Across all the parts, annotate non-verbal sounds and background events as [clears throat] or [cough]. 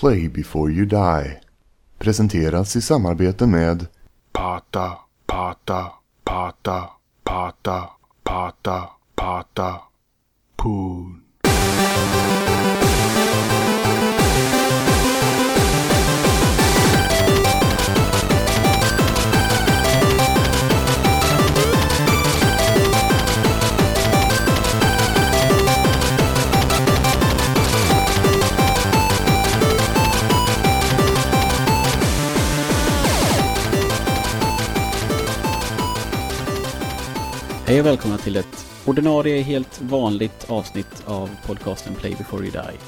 Play before you die. Presenteras i samarbete med Pata, pata, pata, pata, pata, pata, poon. Hej och välkomna till ett ordinarie, helt vanligt avsnitt av podcasten Play before you die.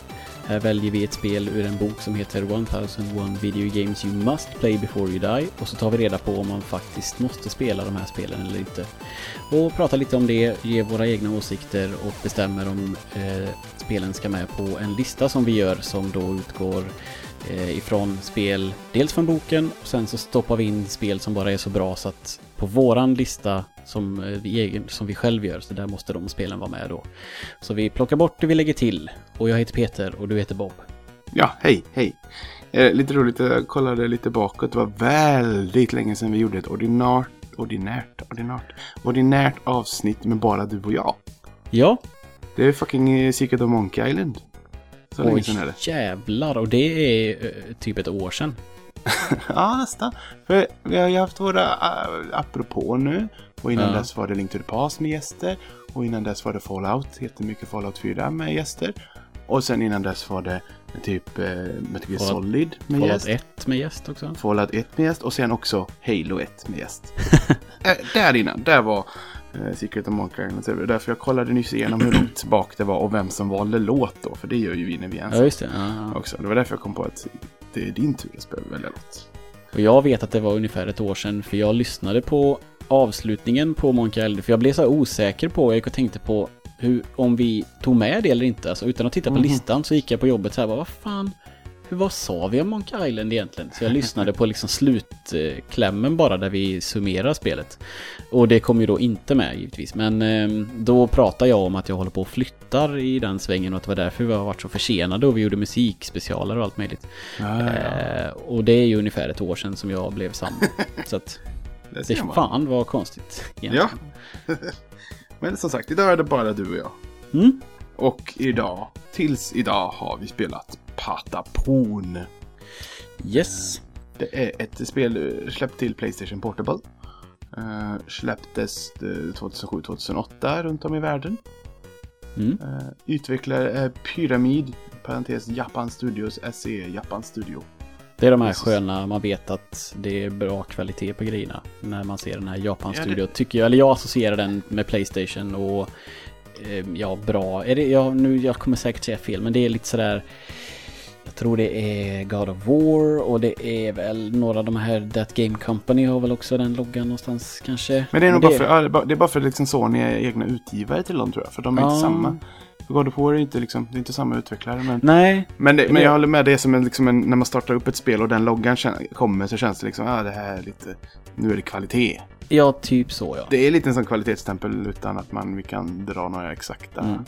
Här väljer vi ett spel ur en bok som heter 1001 Video Games You Must Play Before You Die och så tar vi reda på om man faktiskt måste spela de här spelen eller inte. Och pratar lite om det, ger våra egna åsikter och bestämmer om eh, spelen ska med på en lista som vi gör som då utgår eh, ifrån spel, dels från boken och sen så stoppar vi in spel som bara är så bra så att på våran lista som eh, vi, egen, som vi själv gör, så där måste de spelen vara med då. Så vi plockar bort det vi lägger till. Och jag heter Peter och du heter Bob. Ja, hej, hej. Eh, lite roligt, jag kollade lite bakåt. Det var väldigt länge sedan vi gjorde ett ordinärt, ordinärt, ordinärt, ordinärt avsnitt med bara du och jag. Ja, Det är fucking eh, Secret of Monkey Island. Så länge oj sedan är det. jävlar. Och det är eh, typ ett år sedan. [laughs] Ja, nästan. För vi har ju haft våra uh, apropå nu. Och innan Ja. dess var det Link to the Past med gäster. Och innan dess var det Fallout, jättemycket Fallout 4 med gäster. Och sen innan dess var det typ uh, Metal Fallout- Solid med Fallout gäst. 1 med gäst också. Fallout 1 med gäst och sen också Halo 1 med gäst. äh, [laughs] där innan, där var uh, Secret of Monkey Island. Var Därför jag kollade nyss igenom hur långt bak det var och vem som valde låt då. För det gör ju vi när vi är Ja, ensamma just det. Ja, ja. också. Det var därför jag kom på att det är din tur att välja låt. Och jag vet att det var ungefär ett år sedan för jag lyssnade på avslutningen på Monkey Island för jag blev så osäker på, jag gick och tänkte på hur, om vi tog med det eller inte. Alltså utan att titta på Mhm. listan så gick jag på jobbet så här, bara, vad fan, vad sa vi om Monkey Island egentligen? Så jag lyssnade på liksom slutklämmen bara där vi summerar spelet. Och det kom ju då inte med givetvis. Men eh, då pratade jag om att jag håller på och flyttar i den svängen och att det var därför vi har varit så försenade och vi gjorde musikspecialer och allt möjligt. Ja, ja, ja. Eh, och det är ju ungefär ett år sedan som jag blev sambo. [laughs] så att Det det fan var konstigt. Ja. egentligen. [laughs] Men som sagt, idag är det bara du och jag. Mm. Och idag, tills idag, har vi spelat Patapon. Yes. Det är ett spel eh, släppt till Playstation Portable. Uh, släpptes eh, 2007-2008 runt om i världen. Mm. Uh, utvecklare är Pyramid, parentes Japan Studios, SE Japan Studio. Det är de här sköna, man vet att det är bra kvalitet på grejerna. När man ser den här Ja, Japan-studio. Tycker jag, eller jag associerar den med Playstation och eh, ja, bra. Är det, ja, nu, jag kommer säkert säga fel, men det är lite sådär tror det är God of War och det är väl några av de här That Game Company har väl också den loggan någonstans kanske. Men det är nog bara för, ja, det är bara- det för liksom Sony är egna utgivare till dem tror jag. För de är inte Ja. samma. För God of War är inte, liksom, det är inte samma utvecklare. Men, Nej, men, det, men det- jag håller med, det är som en, liksom en, när man startar upp ett spel och den loggan kommer så känns det liksom, ah, det här är lite, nu är det kvalitet. ja typ så ja. Det är lite en sån kvalitetsstämpel utan att man, vi kan dra några exakta, Mm.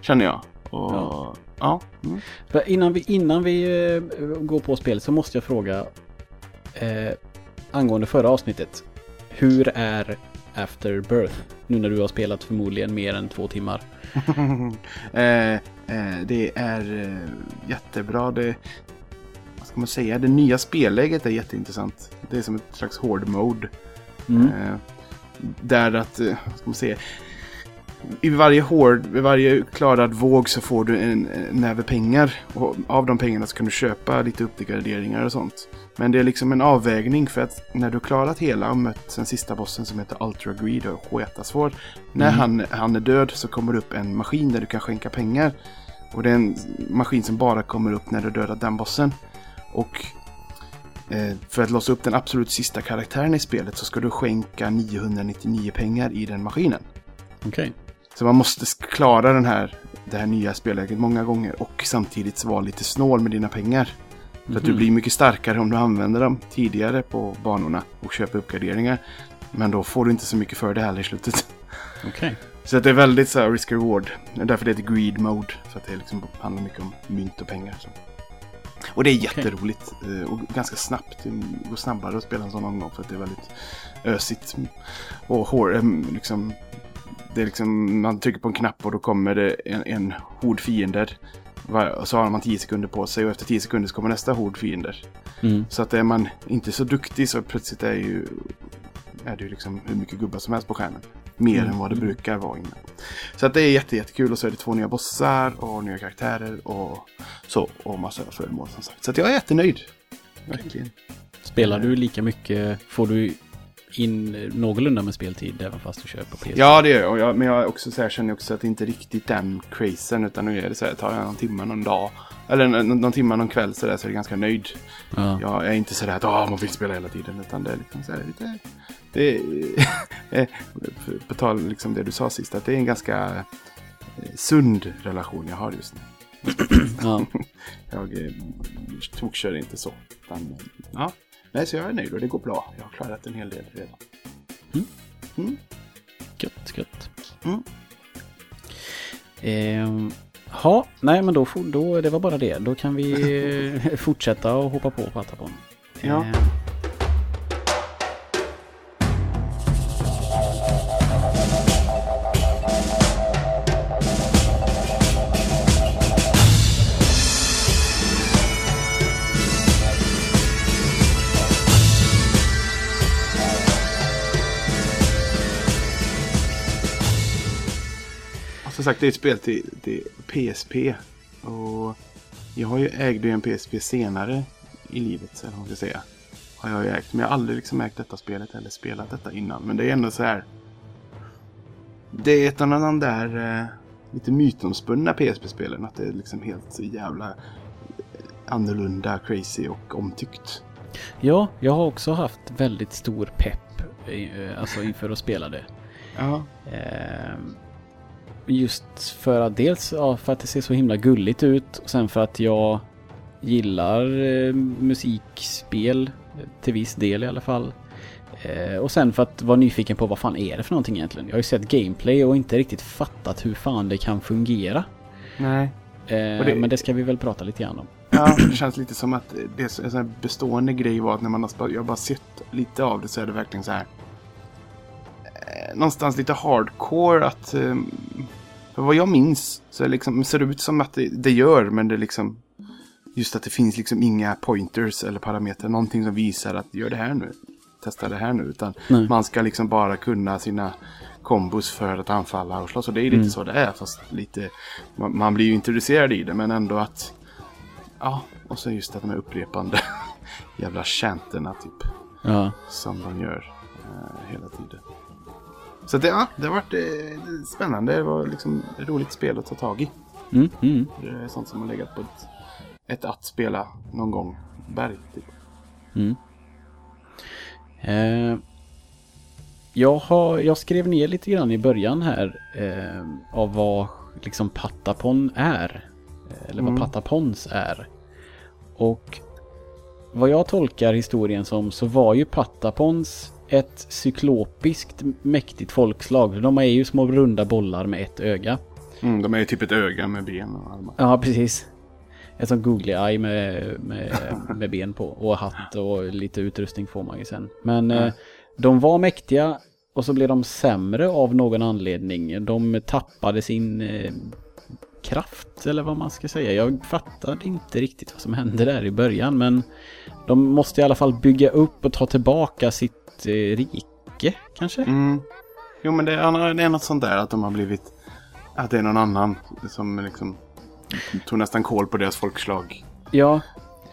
känner jag. Och, Ja. ja. mm. Innan vi, innan vi eh, går på spelet så måste jag fråga eh, angående förra avsnittet. Hur är Afterbirth? Nu när du har spelat förmodligen mer än två timmar. [laughs] eh, eh, det är eh, jättebra. Det, vad ska man säga? Det nya spelläget är jätteintressant. Det är som ett slags hård mode. Mm. Eh, där att, vad ska man säga? I varje hård, vid varje klarad våg så får du en, en näve pengar. Och av de pengarna så kan du köpa lite uppgraderingar och sånt. Men det är liksom en avvägning för att när du klarat hela och mött den sista bossen som heter Ultra Greed och sketsvår. När Mm. han, han är död så kommer det upp en maskin där du kan skänka pengar. Och det är en maskin som bara kommer upp när du dödat den bossen. Och eh, för att låsa upp den absolut sista karaktären i spelet så ska du skänka 999 pengar i den maskinen. Okej. Så man måste klara den här, det här nya spelläget många gånger och samtidigt vara lite snål med dina pengar. För att du Mhm. blir mycket starkare om du använder dem tidigare på banorna och köper uppgraderingar. Men då får du inte så mycket för det heller i slutet. [laughs] Okej. Så det är väldigt så här risk reward. Det är därför det heter greed mode. För att det liksom handlar mycket om mynt och pengar. Så. Och det är jätteroligt eh, och ganska snabbt. Det går snabbare att spela en sån omgång för att det är väldigt ösigt. Och hår, em, liksom, det är liksom, man trycker på en knapp och då kommer det en, en hord fiender. Och så har man 10 sekunder på sig och efter 10 sekunder så kommer nästa hord fiender. Mm. Så att är man inte så duktig så plötsligt är, ju, är det ju liksom hur mycket gubbar som helst på skärmen. Mer Mm. än vad det brukar vara innan. Så att det är jätte, jättekul och så är det två nya bossar och nya karaktärer och så. Och massa föremål som sagt. Så att jag är jättenöjd. Verkligen. Spelar du lika mycket? Får du in någorlunda med speltid även fast du kör på PC? Ja det gör jag. Jag men jag också så här, känner också att det inte är riktigt den crazen. Utan nu är det så här, tar jag någon timme någon dag. Eller någon, någon timme någon kväll så, där, så är jag ganska nöjd. Ja. Jag är inte sådär att ah, man vill spela hela tiden. Utan det är liksom så här lite... Det är, [laughs] eh, på tal liksom det du sa sist. Att det är en ganska eh, sund relation jag har just nu. [clears throat] ja. [laughs] Jag eh, tokkör inte så. Utan, eh, ja. Nej, så jag är nöjd och det går bra. Jag har klarat en hel del redan. Gött, gött. Mm. Ehm, ja, nej men då, då, det var bara det. Då kan vi [laughs] eh, fortsätta och hoppa på Patapon. Ja. Ehm, Och Som sagt, det är ett spel till, till PSP. Och jag har ju ägde en PSP senare i livet, eller vad man ska säga. Har jag ju ägt. Men jag har aldrig liksom ägt detta spelet eller spelat detta innan. Men det är ändå så här. Det är ett av de där eh, lite mytomspunna PSP-spelen. Att det är liksom helt jävla eh, annorlunda, crazy och omtyckt. ja, jag har också haft väldigt stor pepp eh, alltså inför att spela det. Ja. Ehm, Just för att dels ja, för att det ser så himla gulligt ut och sen för att jag gillar eh, musikspel eh, till viss del i alla fall. Eh, och sen för att vara nyfiken på vad fan är det för någonting egentligen. Jag har ju sett gameplay och inte riktigt fattat hur fan det kan fungera. Nej. Eh, det- Men det ska vi väl prata lite grann om. Ja, det känns lite som att det är en sån här bestående grej var att när man har jag bara sett lite av det så är det verkligen så här. Eh, någonstans lite hardcore att. Eh, för vad jag minns så liksom, ser det ut som att det, det gör men det är liksom. Just att det finns liksom inga pointers eller parametrar. Någonting som visar att gör det här nu. Testa det här nu. Utan Nej. man ska liksom bara kunna sina kombos för att anfalla och slåss. Och det är lite Mm. så det är. Fast lite. Man, man blir ju introducerad i det men ändå att. Ja, och så just att de här upprepande [laughs] jävla chanterna typ. Ja, Som de gör eh, hela tiden. Så det, ja, det har varit eh, spännande. Det var liksom ett roligt spel att ta tag i. mm, mm. Det är sånt som har legat på ett, ett att spela någon gång. Berg typ. Mm. Eh, jag, har, jag skrev ner lite grann i början här eh, av vad liksom Patapon är. Eh, Eller vad Mm. Patapons är. Och vad jag tolkar historien som så var ju Patapons ett cyklopiskt mäktigt folkslag. De är ju små runda bollar med ett öga. Mm, de är ju typ ett öga med ben och armar. Ja, precis. Ett sånt googly eye med, med, [laughs] med ben på. Och hatt och lite utrustning får man ju sen. Men eh, de var mäktiga och så blev de sämre av någon anledning. De tappade sin eh, kraft eller vad man ska säga. Jag fattade inte riktigt vad som hände där i början. Men de måste i alla fall bygga upp och ta tillbaka sitt eh, rike kanske? Mm. Jo men det är, det är något sånt där att de har blivit. Att det är någon annan som liksom tog nästan koll på deras folkslag. Ja,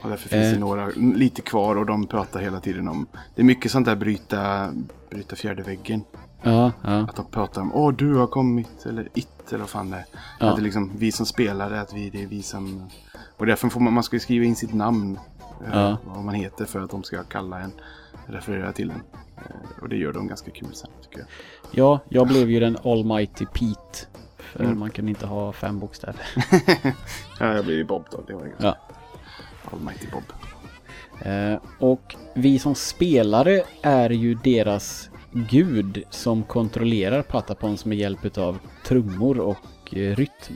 Och därför finns Eh. det några lite kvar och de pratar hela tiden om. Det är mycket sånt där bryta, bryta fjärde väggen. ja, ja. Att de pratar om åh du har kommit eller it eller vad fan det är. Ja. Att det är liksom vi som spelar att vi, det är vi som. Och därför får man, man ska skriva in sitt namn. eh, Ja. Vad man heter för att de ska kalla en. Referera till en. Eh, Och det gör de ganska kul sen tycker jag. Ja, jag blev ju den Almighty Pete. För Mm. man kan inte ha fem bokstäver. [laughs] Ja, jag blir ju Bob då. Det var ju Ja. Almighty Bob. Eh, och vi som spelare är ju deras gud som kontrollerar Patapons med hjälp av trummor och eh, rytm.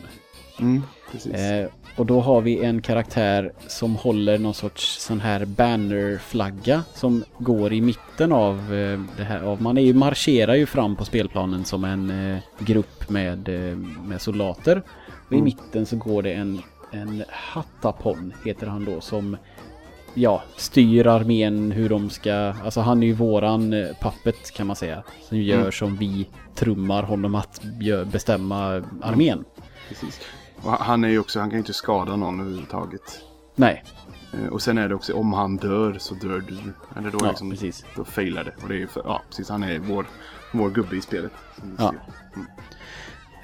Mm, precis. Eh, och då har vi en karaktär som håller någon sorts sån här bannerflagga som går i mitten av eh, det här. Man är ju, marscherar ju fram på spelplanen som en eh, grupp med, eh, med soldater. Och i Mm. mitten så går det en, en Hattapon, heter han då, som ja, styr armén hur de ska... Alltså han är ju våran eh, puppet kan man säga. Som gör Mm. som vi trummar honom att bestämma armén. precis. Och han- är ju också, han kan ju inte skada någon överhuvudtaget. Nej, Eh, Och sen är det också, om han dör så dör du. Eller då, Ja, liksom, precis. då failar det. Och det är ju för, ja, precis, han är vår, vår gubbe i spelet. Ja.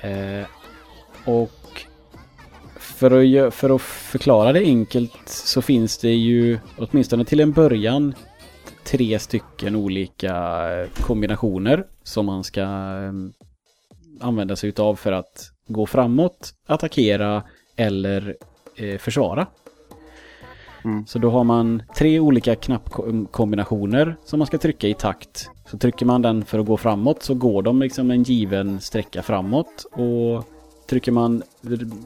ser. Eh, och för att, för att förklara det enkelt så finns det ju åtminstone till en början tre stycken olika eh, kombinationer som man ska eh, använda sig utav för att gå framåt, attackera eller eh, försvara. Mm. Så då har man tre olika knappkombinationer som man ska trycka i takt. Så trycker man den för att gå framåt så går de liksom en given sträcka framåt. Och trycker man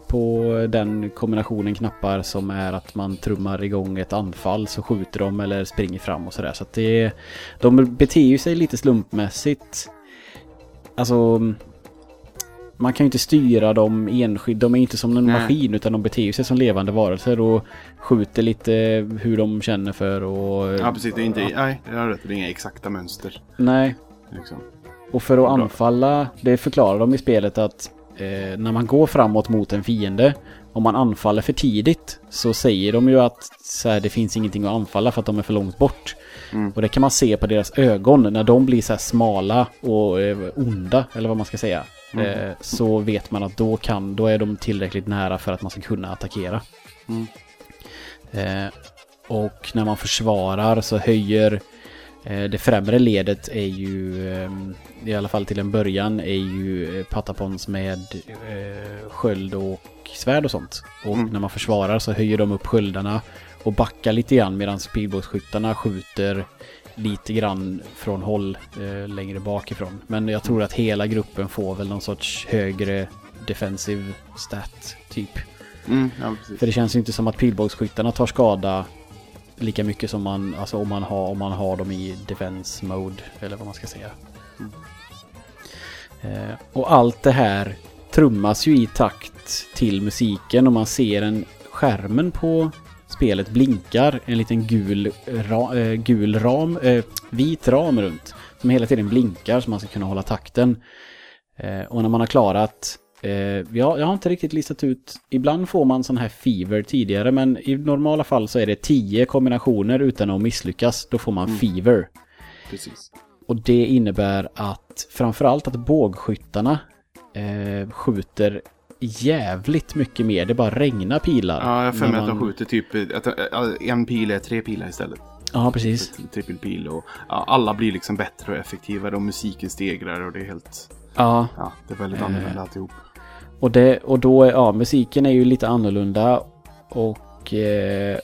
på den kombinationen knappar som är att man trummar igång ett anfall så skjuter de eller springer fram och sådär. Så att det, de beter ju sig lite slumpmässigt. Alltså man kan ju inte styra dem enskilt. De är inte som en Nej. maskin utan de beter sig som levande varelser och skjuter lite hur de känner för och... Ja, precis. Det är inte, nej, det har rätt. Det är inga exakta mönster. Nej, Liksom. och för att Bra. anfalla, det förklarar de i spelet att eh, när man går framåt mot en fiende, om man anfaller för tidigt så säger de ju att så här, det finns ingenting att anfalla för att de är för långt bort. Mm. Och det kan man se på deras ögon när de blir så här smala och eh, onda, eller vad man ska säga. Mm. Eh, så vet man att då, kan, då är de tillräckligt nära för att man ska kunna attackera. Mm. Eh, och när man försvarar så höjer eh, det främre ledet är ju, eh, i alla fall till en början, är ju eh, patapons med sköld och svärd och sånt. Och Mm. när man försvarar så höjer de upp sköldarna och backar lite grann medan pilbågsskyttarna skjuter lite grann från håll eh, längre bakifrån. Men jag tror att hela gruppen får väl någon sorts högre defensive stat typ. Mm, ja. För det känns ju inte som att pilbågsskyttarna tar skada lika mycket som man, alltså om man har, om man har dem i defense mode, eller vad man ska säga. Mm. Eh, och allt det här trummas ju i takt till musiken och man ser en skärmen på spelet blinkar en liten gul, ra, eh, gul ram, eh, vit ram runt. Som hela tiden blinkar så man ska kunna hålla takten. Eh, och när man har klarat ja, jag har inte riktigt listat ut. Ibland får man sån här fever tidigare, men i normala fall så är det 10 kombinationer utan att misslyckas. Då får man Mm. fever. precis. Och det innebär att framförallt att bågskyttarna eh, skjuter jävligt mycket mer. Det bara regnar pilar. Ja, jag har för mig att de man- skjuter typ att, att en pil är tre pilar istället. Ja, precis. Trippelpil och ja, alla blir liksom bättre och effektivare och musiken stegrar och det är helt... Ja, Ja, det är väldigt Eh. annorlunda alltihop. Och, det, och då är, ja, musiken är ju lite annorlunda och eh,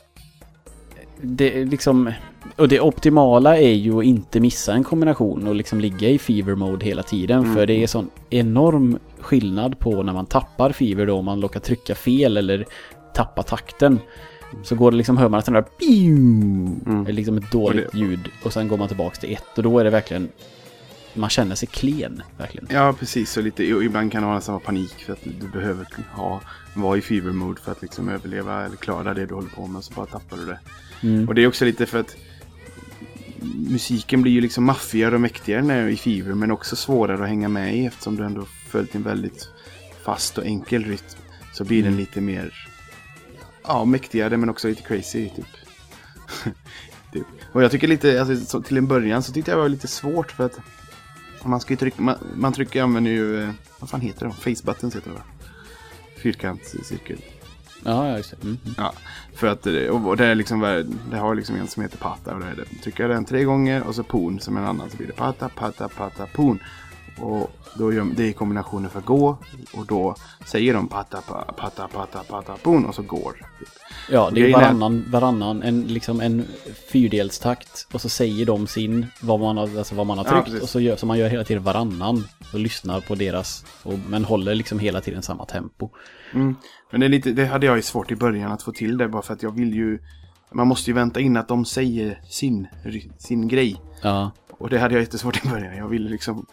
det liksom, och det optimala är ju att inte missa en kombination och liksom ligga i fever mode hela tiden Mm. för det är sån enorm skillnad på när man tappar fever då om man råkar trycka fel eller tappa takten. Så går det liksom, hör man att den där Mm. är liksom ett dåligt Och det- ljud och sen går man tillbaks till ett och då är det verkligen man känner sig klen, verkligen. Ja, precis. Och lite, och ibland kan det vara samma panik för att du behöver ha, vara i fever mode för att liksom överleva eller klara det du håller på med. Så bara tappar du det. Mm. Och det är också lite för att musiken blir ju liksom maffigare och mäktigare när du är i fever. Men också svårare att hänga med i eftersom du ändå följt en väldigt fast och enkel rytm. Så blir den Mm. lite mer ja, mäktigare men också lite crazy. Typ. [laughs] typ. Och jag tycker lite, alltså, så, till en början så tyckte jag det var lite svårt för att man ska ju trycka, man, man trycker, använder ju, eh, vad fan heter det? Face buttons heter det va? Fyrkant, cirkel. Ja, ja, just det. Mm. Ja, för att det, och det är liksom, det har liksom en som heter Pata och det är det. Trycker jag den tre gånger och så Pon som en annan så blir det Pata, Pata, Pata, Pon. Och då gör, det är kombinationen för gå och då säger de patta pa- patta patta patta boom och så går. Ja, det är varannan, varannan en, liksom en fyrdelstakt och så säger de sin, vad man har, alltså vad man har Ja, tryckt precis. och så gör, så man gör hela tiden varannan och lyssnar på deras, och, men håller liksom hela tiden samma tempo. Mm. Men det, är lite, det hade jag ju svårt i början att få till det bara för att jag vill ju man måste ju vänta in att de säger sin, sin grej. Ja, Och det hade jag jättesvårt i början. Jag ville liksom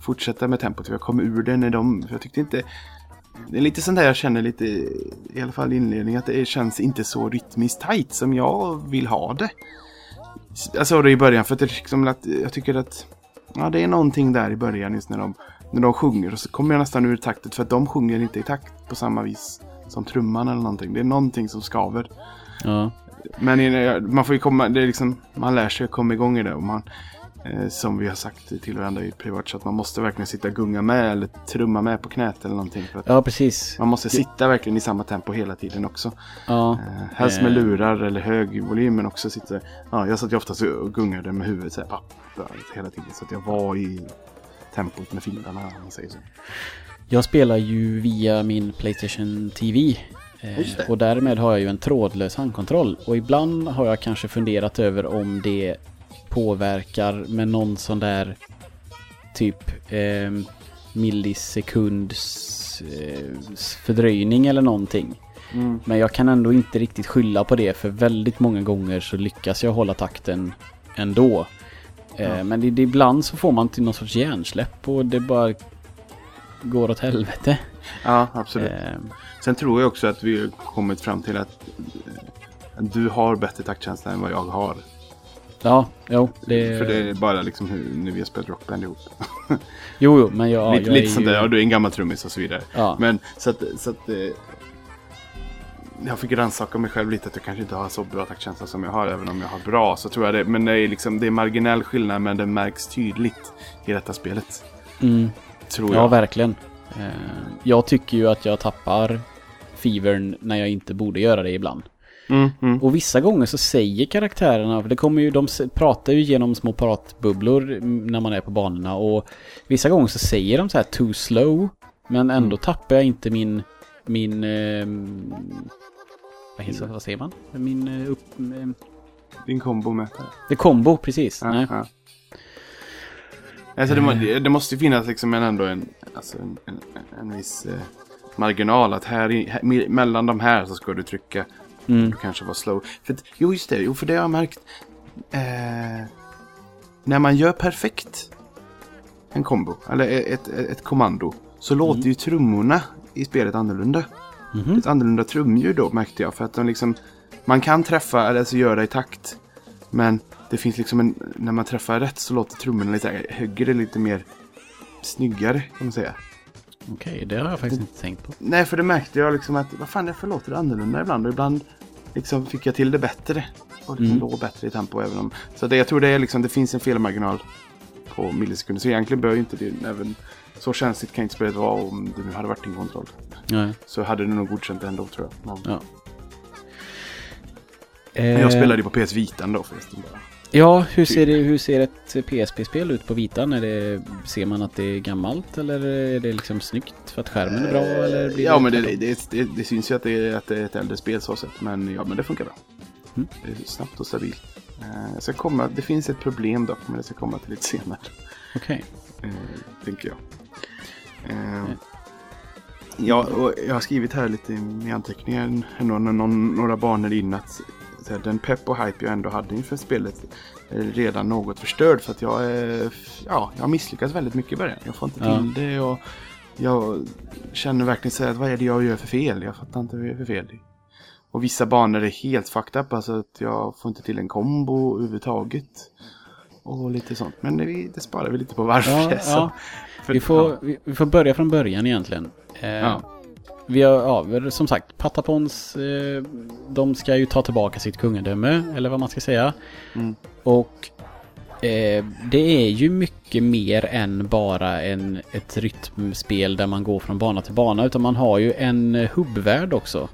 fortsätta med tempot. Jag kom ur det när de... För jag tyckte inte... Det är lite sånt där jag känner lite, i alla fall i inledningen, att det känns inte så rytmiskt tight som jag vill ha det. Jag sa det i början för att, det liksom att jag tycker att ja, det är någonting där i början just när de, när de sjunger och så kommer jag nästan ur taktet för att de sjunger inte i takt på samma vis som trumman eller någonting. Det är någonting som skaver. ja, Men man får ju komma, det är liksom, man lär sig att komma igång i det. Och man, eh, som vi har sagt till varandra i privat, så att man måste verkligen sitta och gunga med eller trumma med på knät eller någonting. För ja precis. Man måste sitta verkligen i samma tempo hela tiden också. Ja, Eh, helst med Eh. lurar eller hög volym men också sitta... Ja, jag satt ju oftast och gungade med huvudet så här, papp, hela tiden. Så att jag var i tempot med fingrarna om man säger så. jag spelar ju via min Playstation TV. eh. Och därmed har jag ju en trådlös handkontroll. Och ibland har jag kanske funderat över om det påverkar med någon sån där typ eh, millisekunds eh, fördröjning eller någonting. Mm. Men jag kan ändå inte riktigt skylla på det för väldigt många gånger så lyckas jag hålla takten ändå. Eh, Ja. Men det, det, ibland så får man till någon sorts hjärnsläpp och det bara går åt helvete. Ja, absolut. Eh, Sen tror jag också att vi har kommit fram till att du har bättre taktkänsla än vad jag har. Ja, jo, det... För det är bara liksom hur, när vi har spelat rockband ihop. [laughs] Jo, jo, men jag, lite jag lite sånt ju... där, ja, du är en gammal trummis och så vidare. Ja, Men så att, så att eh, jag fick rannsaka mig själv lite att jag kanske inte har så bra taktkänsla som jag har. Även om jag har bra så tror jag det. Men det är liksom det är marginell skillnad men det märks tydligt i detta spelet. mm, Tror ja jag. verkligen. Eh, jag tycker ju att jag tappar fevern när jag inte borde göra det ibland. Mm, mm. Och vissa gånger så säger karaktärerna, för det kommer ju, de pratar ju genom små pratbubblor mm, när man är på banorna och vissa gånger så säger de så här too slow, men ändå tappar jag inte min, min, ehm, vad heter det, vad säger man? Min, eh, upp, ehm, Din kombomätare. det är kombo, precis. Ja, Nej. ja. Alltså det, må, det det måste finnas liksom en, ändå en, alltså en, en, en viss eh, marginal. Att här, här me- mellan de här så ska du trycka Mm. Kanske var slow. För, jo, just det. Jo, för det har jag märkt. Eh, när man gör perfekt en kombo, eller ett, ett, ett kommando, så låter ju trummorna i spelet annorlunda. Mhm. Ett annorlunda trumljud då märkte jag. För att de liksom, man kan träffa eller alltså göra i takt. Men det finns liksom en, när man träffar rätt så låter trummorna lite högre, lite mer snyggare kan man säga. Okej, det har jag faktiskt inte tänkt på. Nej, för det märkte jag liksom att vad fan, jag låter det annorlunda ibland. Och ibland liksom fick jag till det bättre. Och liksom Mm. låg bättre i tempo. Även om, så det, jag tror det är liksom, det finns en felmarginal på millisekunder. Så egentligen bör ju inte det, även så känsligt kan inte spelet vara om det nu hade varit en kontroll. Nej. Så hade det nog godkänt ändå tror jag. Men, Ja. men jag spelade ju på PS Vitan då förresten. Bara. Ja, hur ser, det, hur ser ett PSP-spel ut på vitan? Är det, ser man att det är gammalt eller är det liksom snyggt för att skärmen är bra? Eller blir Ja, men det, det, det, det syns ju att det, är, att det är ett äldre spel så sett. Men ja, men det funkar bra. Mm. Det är snabbt och stabilt. Eh, jag ska komma, det finns ett problem dock, men det ska komma till lite senare. Okej. Eh, tänker jag. Eh, ja, och jag har skrivit här lite i anteckningar någon, några banor in att den pepp och hype jag ändå hade inför spelet redan något förstörd för att jag, ja, jag har misslyckats väldigt mycket i början. Jag får inte Ja. till det och jag känner verkligen så här, vad är det jag gör för fel? Jag fattar inte vad jag gör för fel. Och vissa banor är helt fucked up, alltså att jag får inte till en kombo överhuvudtaget. Och lite sånt. Men det, det sparar vi lite på varför. Ja, så. ja. För- Vi, får, vi, vi får börja från början egentligen. Eh, Ja. Vi har, ja, som sagt, Patapons, eh, de ska ju ta tillbaka sitt kungadöme, eller vad man ska säga. Mm. Och eh, det är ju mycket mer än bara en, ett rytmspel där man går från bana till bana, utan man har ju en hubbvärld också.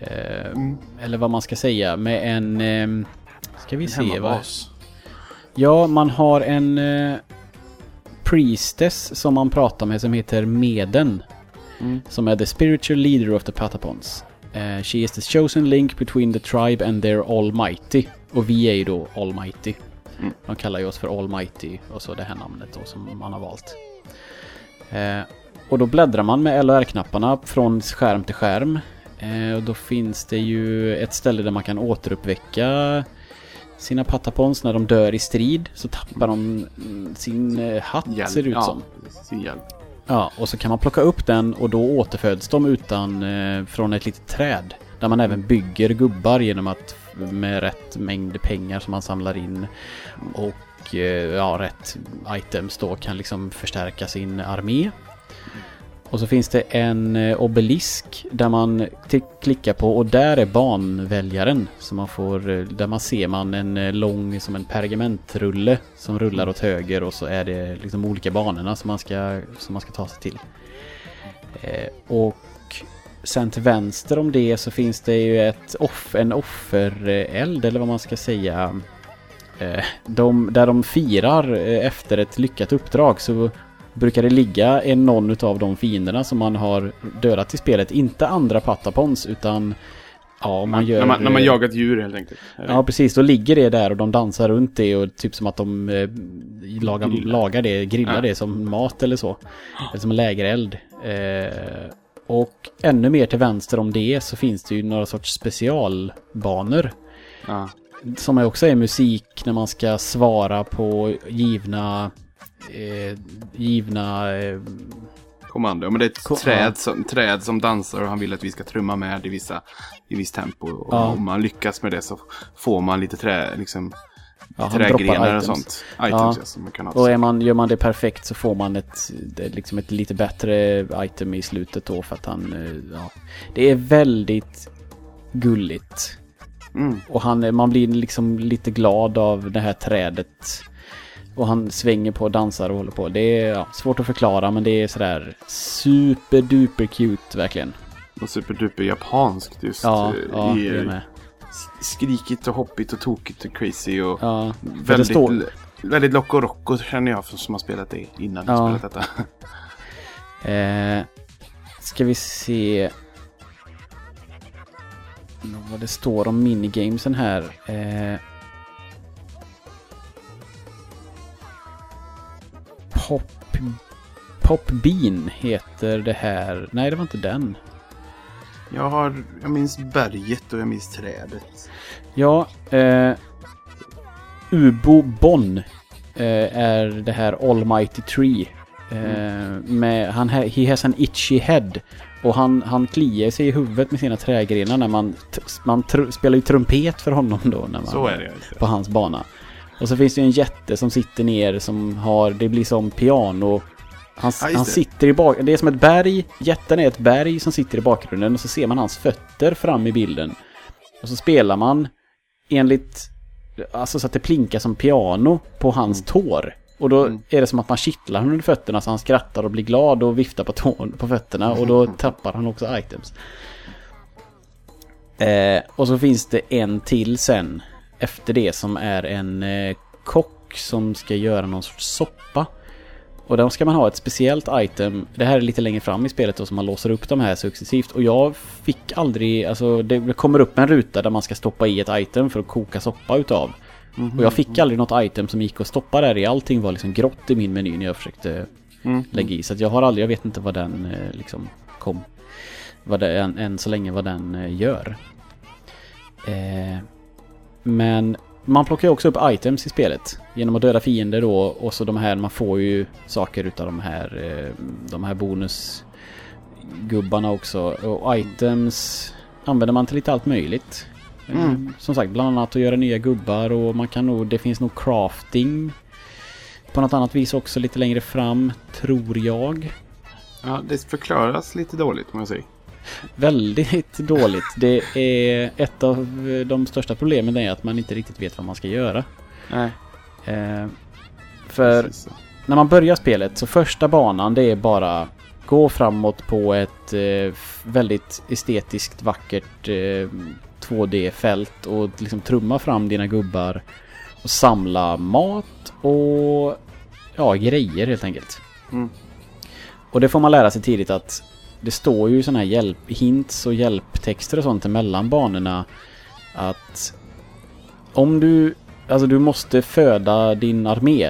Eh, Mm. Eller vad man ska säga, med en... Eh, ska vi En se vad... hemmabas. Ja, man har en eh, priestess som man pratar med som heter Meden. Mm. Som är the spiritual leader of the Patapons. Eh, she is the chosen link between the tribe and their almighty. Och vi är ju då almighty. Mm. De kallar ju oss för almighty och så det här namnet då som man har valt. Eh, och då bläddrar man med LR-knapparna från skärm till skärm. Eh, och då finns det ju ett ställe där man kan återuppväcka sina patapons när de dör i strid. Så tappar de mm, sin eh, hatt Hjälp. ser det ut ja, som. Sin hjälp. Ja, och så kan man plocka upp den och då återföds de utan eh, från ett litet träd. Där man även bygger gubbar genom att med rätt mängd pengar som man samlar in och eh, ja, rätt items då kan liksom förstärka sin armé. Och så finns det en eh, obelisk där man klickar på och där är banväljaren. Så man får, eh, där man ser man en eh, lång som en pergamentrulle som rullar åt höger och så är det liksom olika banorna som man ska, som man ska ta sig till. Eh, och sen till vänster om det så finns det ju ett off, en offereld eller vad man ska säga. De, där de firar efter ett lyckat uppdrag så brukar det ligga en någon utav de fienderna som man har dödat i spelet. Inte andra patapons utan ja, man gör... när, man, när man jagar ett djur helt enkelt. Ja, precis. Då ligger det där och de dansar runt det och typ som att de eh, lagar, lagar det, grillar Ja. det som mat eller så. Eller som lägereld. Eh, och ännu mer till vänster om det så finns det ju några sorts specialbanor. Ja. Som också är musik när man ska svara på givna... Eh, givna... Eh, Kommando. Men det är ett Ko- träd, ja. som, träd som dansar och han vill att vi ska trumma med i vissa i visst tempo. Och Ja. om man lyckas med det så får man lite trä, liksom, ja, trädgrenar och sånt. Ja. Items ja. som man kan ha. Och är man, gör man det perfekt så får man ett, liksom ett lite bättre item i slutet då för att han, eh, ja. Det är väldigt gulligt. Mm. Och han, man blir liksom lite glad av det här trädet. Och han svänger på och dansar och håller på. Det är ja, svårt att förklara men det är sådär superduper cute verkligen. Och superduper japanskt just. Ja, eh, ja i, det är med. skrikigt och hoppigt och tokigt och crazy och Ja, väldigt, står, väldigt Loco Roco känner jag som har spelat det innan jag Ja. spelat detta. [laughs] Eh, ska vi se vad det står om minigamesen här. Eh, Pop... Pop Bean heter det här. Nej, det var inte den. Jag har, jag minns berget och jag minns trädet. Ja, eh, Ubo Bon eh, är det här Almighty Tree. Eh, med, han, ha- he has an itchy head. Och han, han kliar sig i huvudet med sina trägrenar när man, man spelar ju trumpet för honom då. När man, Så är det. På hans bana. Och så finns det ju en jätte som sitter ner som har, det blir som piano. Han, Ja, han sitter i bak, det är som ett berg, jätten är ett berg som sitter i bakgrunden och så ser man hans fötter fram i bilden. Och så spelar man enligt, alltså så att det plinkar som piano på hans tår. Och då Mm. är det som att man kittlar honom under fötterna så han skrattar och blir glad och viftar på, tån, på fötterna och då [laughs] tappar han också items. Eh, och så finns det en till sen efter det som är en eh, kock som ska göra någon sorts soppa. Och då ska man ha ett speciellt item. Det här är lite längre fram i spelet då som man låser upp de här successivt. Och jag fick aldrig, alltså det kommer upp en ruta där man ska stoppa i ett item för att koka soppa utav. Och jag fick aldrig något item som gick att stoppa där i. Allting var liksom grått i min meny när jag försökte Mm. lägga i. Så jag har aldrig, jag vet inte vad den eh, liksom kom. Vad det, än, än så länge vad den eh, gör. Eh, men man plockar ju också upp items i spelet. Genom att döda fiender då och så de här, man får ju saker utav de här, eh, de här bonusgubbarna också. Och items använder man till lite allt möjligt. Eh, Mm. Som sagt, bland annat att göra nya gubbar och man kan nog, det finns nog crafting på något annat vis också lite längre fram, tror jag. Ja, det förklaras lite dåligt om jag säger. Väldigt dåligt. Det är ett av de största problemen är att man inte riktigt vet vad man ska göra. Nej, Eh, för precis. när man börjar spelet så första banan det är bara gå framåt på ett eh, väldigt estetiskt vackert eh, 2D-fält och liksom trumma fram dina gubbar och samla mat och ja, grejer helt enkelt. Mm. Och det får man lära sig tidigt att det står ju sådana här hjälp, hints och hjälptexter och sånt emellan banorna. Att om du, alltså du måste föda din armé.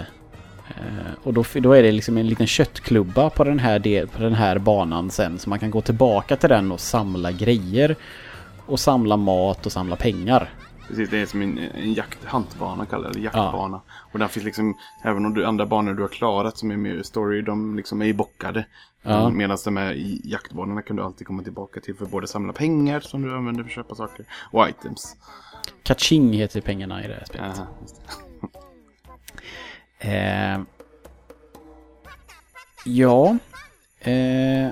Eh, och då, då är det liksom en liten köttklubba på den, här del, på den här banan sen. Så man kan gå tillbaka till den och samla grejer. Och samla mat och samla pengar. Precis, det är som en, en jakt, hantbana kallar det, jaktbana. Och där finns liksom, även om du, andra banor du har klarat som är mer story, de liksom är bockade. Ja. Medan de här jaktbanorna kan du alltid komma tillbaka till för både samla pengar som du använder för att köpa saker och items. Kaching heter pengarna i det här spelet. Aha, det. [laughs] Eh, ja. Eh,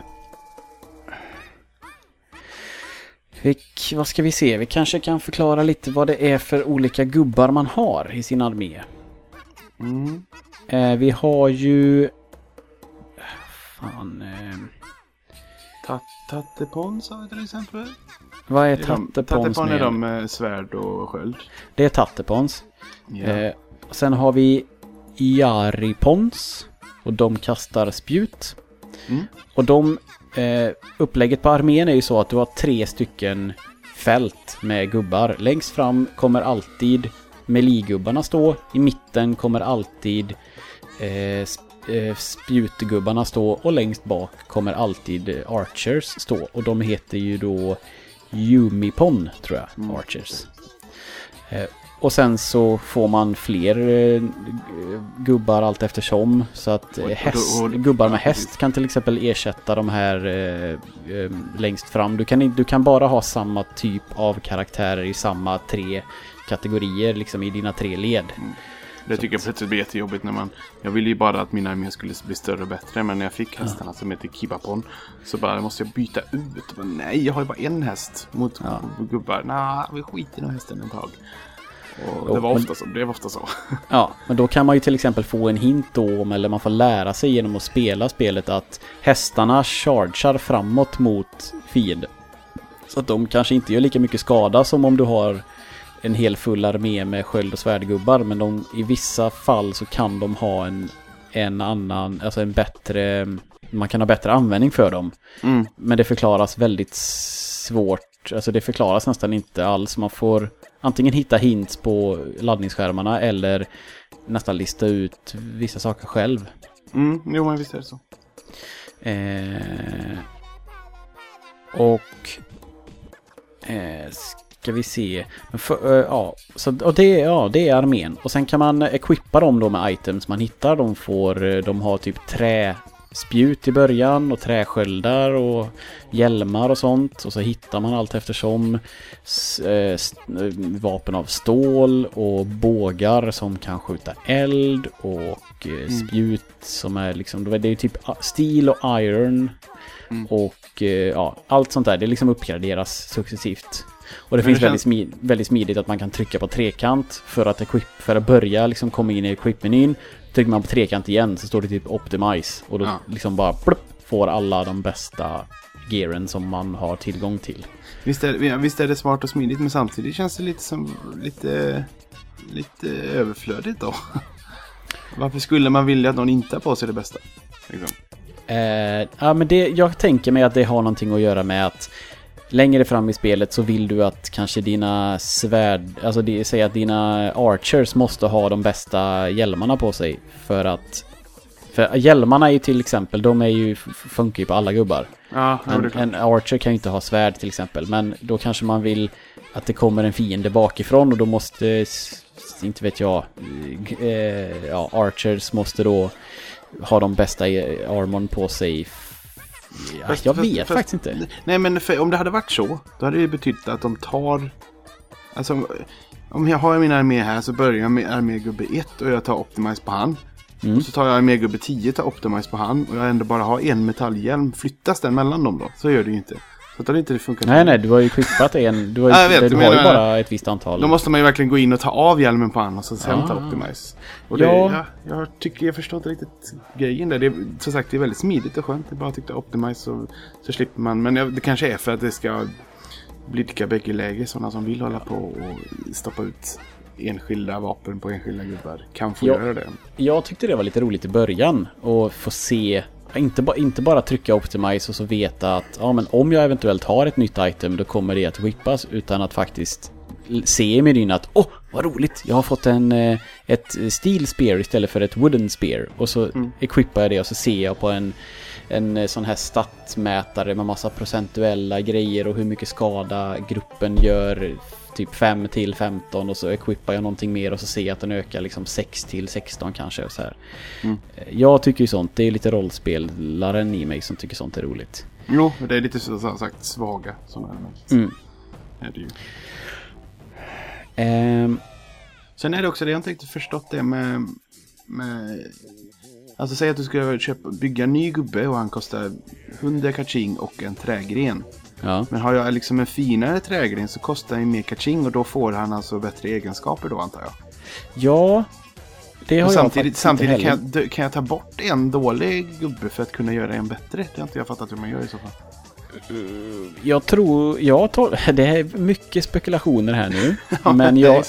vi, vad ska vi se? Vi kanske kan förklara lite vad det är för olika gubbar man har i sin armé. Mm. Eh, vi har ju... Fan... Eh, Tat- Tattepon sa vi till exempel. vad är tattepons Tattepon är de med svärd och sköld. Det är tattepons. Ja. Eh, sen har vi Iaripons. Och de kastar spjut. Mm. Och de, eh, upplägget på armén är ju så att du har tre stycken fält med gubbar. Längst fram kommer alltid meligubbarna stå. I mitten kommer alltid eh, eh spjutgubbarna stå. Och längst bak kommer alltid eh, archers stå. Och de heter ju då Yumipon, tror jag, archers. Eh, och sen så får man fler eh, gubbar allt eftersom. Så att eh, häst, gubbar med ja, häst kan till exempel ersätta de här eh, eh, längst fram. Du kan, du kan bara ha samma typ av karaktärer i samma tre kategorier, liksom i dina tre led. Det tycker jag plötsligt blir jättejobbigt när man... Jag ville ju bara att min armé skulle bli större och bättre. Men när jag fick hästarna som heter Kibapon. Så bara måste jag byta ut. Men nej, jag har ju bara en häst mot Ja. gubbar. Nej, vi skiter i hästen ett tag. Och det var ofta så. Det var ofta så. [laughs] Ja, men då kan man ju till exempel få en hint då om, eller man får lära sig genom att spela spelet att hästarna chargear framåt mot fienden. Så att de kanske inte gör lika mycket skada som om du har en hel full armé med sköld och svärdgubbar. Men de, i vissa fall så kan de ha en, en annan, alltså en bättre, man kan ha bättre användning för dem. Mm. Men det förklaras väldigt svårt. Alltså det förklaras nästan inte alls. Man får antingen hitta hints på laddningsskärmarna eller nästan lista ut vissa saker själv. Mm, jo, men visst är det så. Eh, och... Eh, ska vi se. För, eh, ja, så, och det, ja, det är armén. Och sen kan man equippa dem då med items man hittar. De, får, eh, de har typ träspjut i början och träsköldar och hjälmar och sånt. Och så hittar man allt eftersom eh, eh, vapen av stål och bågar som kan skjuta eld och eh, spjut som är liksom, det är typ steel och iron Mm. och ja, allt sånt där. Det liksom uppgraderas successivt. Och det Men finns det väldigt, smid, väldigt smidigt att man kan trycka på trekant för att equip, för att börja liksom komma in i equip-menyn. Trycker man på trekant igen så står det typ optimize och då Ja. liksom bara plupp, får alla de bästa gearen som man har tillgång till. Visst är, visst är det smart och smidigt men samtidigt känns det lite som lite, lite överflödigt då. [laughs] Varför skulle man vilja att någon inte har på sig det bästa? Liksom. Eh, ja, men det, jag tänker mig att det har någonting att göra med att längre fram i spelet så vill du att kanske dina svärd, alltså det, säg att dina archers måste ha de bästa hjälmarna på sig för att för hjälmarna är ju till exempel, de är ju, funkar ju på alla gubbar. Ja, En, en archer kan ju inte ha svärd till exempel, men då kanske man vill att det kommer en fiende bakifrån och då måste, inte vet jag, eh, ja, archers måste då ha de bästa eh, armorn på sig. Ja, Fast- jag vet fast- faktiskt inte. Nej men för, om det hade varit så, då hade det betytt att de tar... Alltså om- om jag har min armé här så börjar jag med armégubbe 1 och jag tar Optimize på han. Mm. Och så tar jag armégubbe 10 tar Optimize på han och jag ändå bara har en metallhjälm. Flyttas den mellan dem då? Så gör det ju inte. Så att det hade inte funkat. Nej, nej, du har ju equippat en. Du har ju, Ja, jag vet, du har ju jag bara ett visst antal. Då måste man ju verkligen gå in och ta av hjälmen på han och så sen ta. Optimize. Och det, Ja. ja. jag, tycker, jag förstår inte riktigt grejen där. Det är, som sagt, det är väldigt smidigt och skönt. Jag bara tyckte Optimize så, så slipper man. Men jag, det kanske är för att det ska blidka bägge läger. Sådana som vill hålla på och stoppa ut enskilda vapen på enskilda gubbar kan få Ja. göra det. Jag tyckte det var lite roligt i början och få se inte, ba, inte bara trycka optimize och så veta att ja, men om jag eventuellt har ett nytt item då kommer det att whippas utan att faktiskt se i menyn att åh, vad roligt, jag har fått en, eh, ett steel spear istället för ett wooden spear. Och så equippar jag det och så ser jag på en, en eh, sån här statsmätare med massa procentuella grejer och hur mycket skada gruppen gör typ 5 till 15 och så equippar jag någonting mer och så ser jag att den ökar liksom 6 till 16 kanske. Och så här. Mm. Eh, Jag tycker ju sånt, det är lite rollspelaren i mig som tycker sånt är roligt. Jo, det är lite så sagt svaga sådana element. Mm. Är det ju. Ehm, Sen är det också det jag inte riktigt förstått det med, med Alltså säg att du ska köpa, bygga en ny gubbe och han kostar 100 kaching och en trägren. Ja. Men har jag liksom en finare trägren så kostar han mer kaching och då får han alltså bättre egenskaper då antar jag. ja, det har Och jag samtidigt samtidigt inte kan jag, kan jag ta bort en dålig gubbe för att kunna göra en bättre? Det har inte jag fattat hur man gör i så fall. Jag tror, jag tar, [laughs] det är mycket spekulationer här nu. [laughs] Ja, men jag,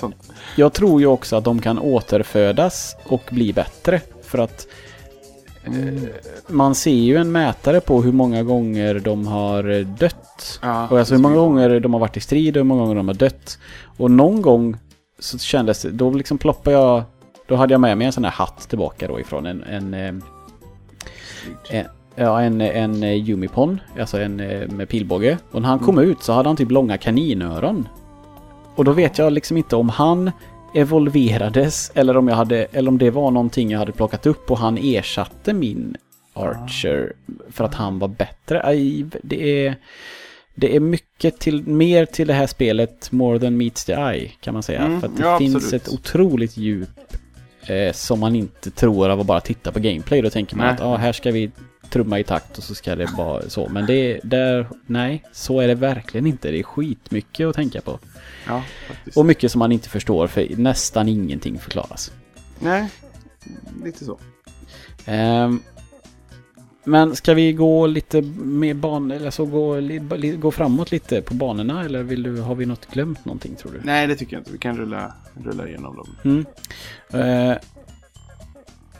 jag tror ju också att de kan återfödas och bli bättre. För att eh, man ser ju en mätare på hur många gånger de har dött. Ja, Och alltså hur många gånger de har varit i strid och hur många gånger de har dött. Och någon gång så kändes det, då liksom ploppade jag, då hade jag med mig en sån här hatt tillbaka då ifrån en, en, eh, en Ja, en, en eh, Jumipon, alltså en eh, med pilbåge. Och när han kom ut så hade han typ långa kaninöron. Och då vet jag liksom inte om han evolverades eller om jag hade, eller om det var någonting jag hade plockat upp och han ersatte min Archer för att han var bättre. Aj, det är... Det är mycket till, mer till det här spelet more than meets the eye kan man säga. Mm, för att det ja, finns absolut. ett otroligt djup eh, som man inte tror av att bara titta på gameplay. Då tänker man Nej. att ah, här ska vi trumma i takt och så ska det vara så. Men det är där, nej, så är det verkligen inte. Det är skitmycket att tänka på. Ja, faktiskt. Och mycket som man inte förstår för nästan ingenting förklaras. Nej, lite så. Ehm, men ska vi gå lite med ban eller så gå, li, gå framåt lite på banorna eller vill du, har vi något glömt någonting tror du? Nej, det tycker jag inte. Vi kan rulla, rulla igenom dem. Mm. Eh,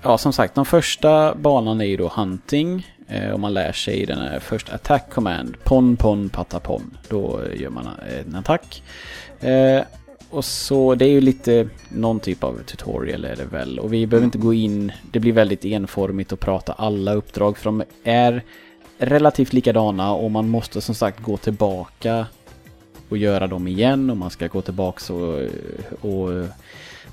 ja, som sagt, den första banan är ju då Hunting. Eh, och man lär sig den här först Attack Command. Pon, pon, patta, pon. Då eh, gör man en attack. Eh, och så, det är ju lite någon typ av tutorial är det väl. Och vi behöver inte gå in, det blir väldigt enformigt att prata alla uppdrag. För de är relativt likadana och man måste som sagt gå tillbaka och göra dem igen. Och man ska gå tillbaka och, och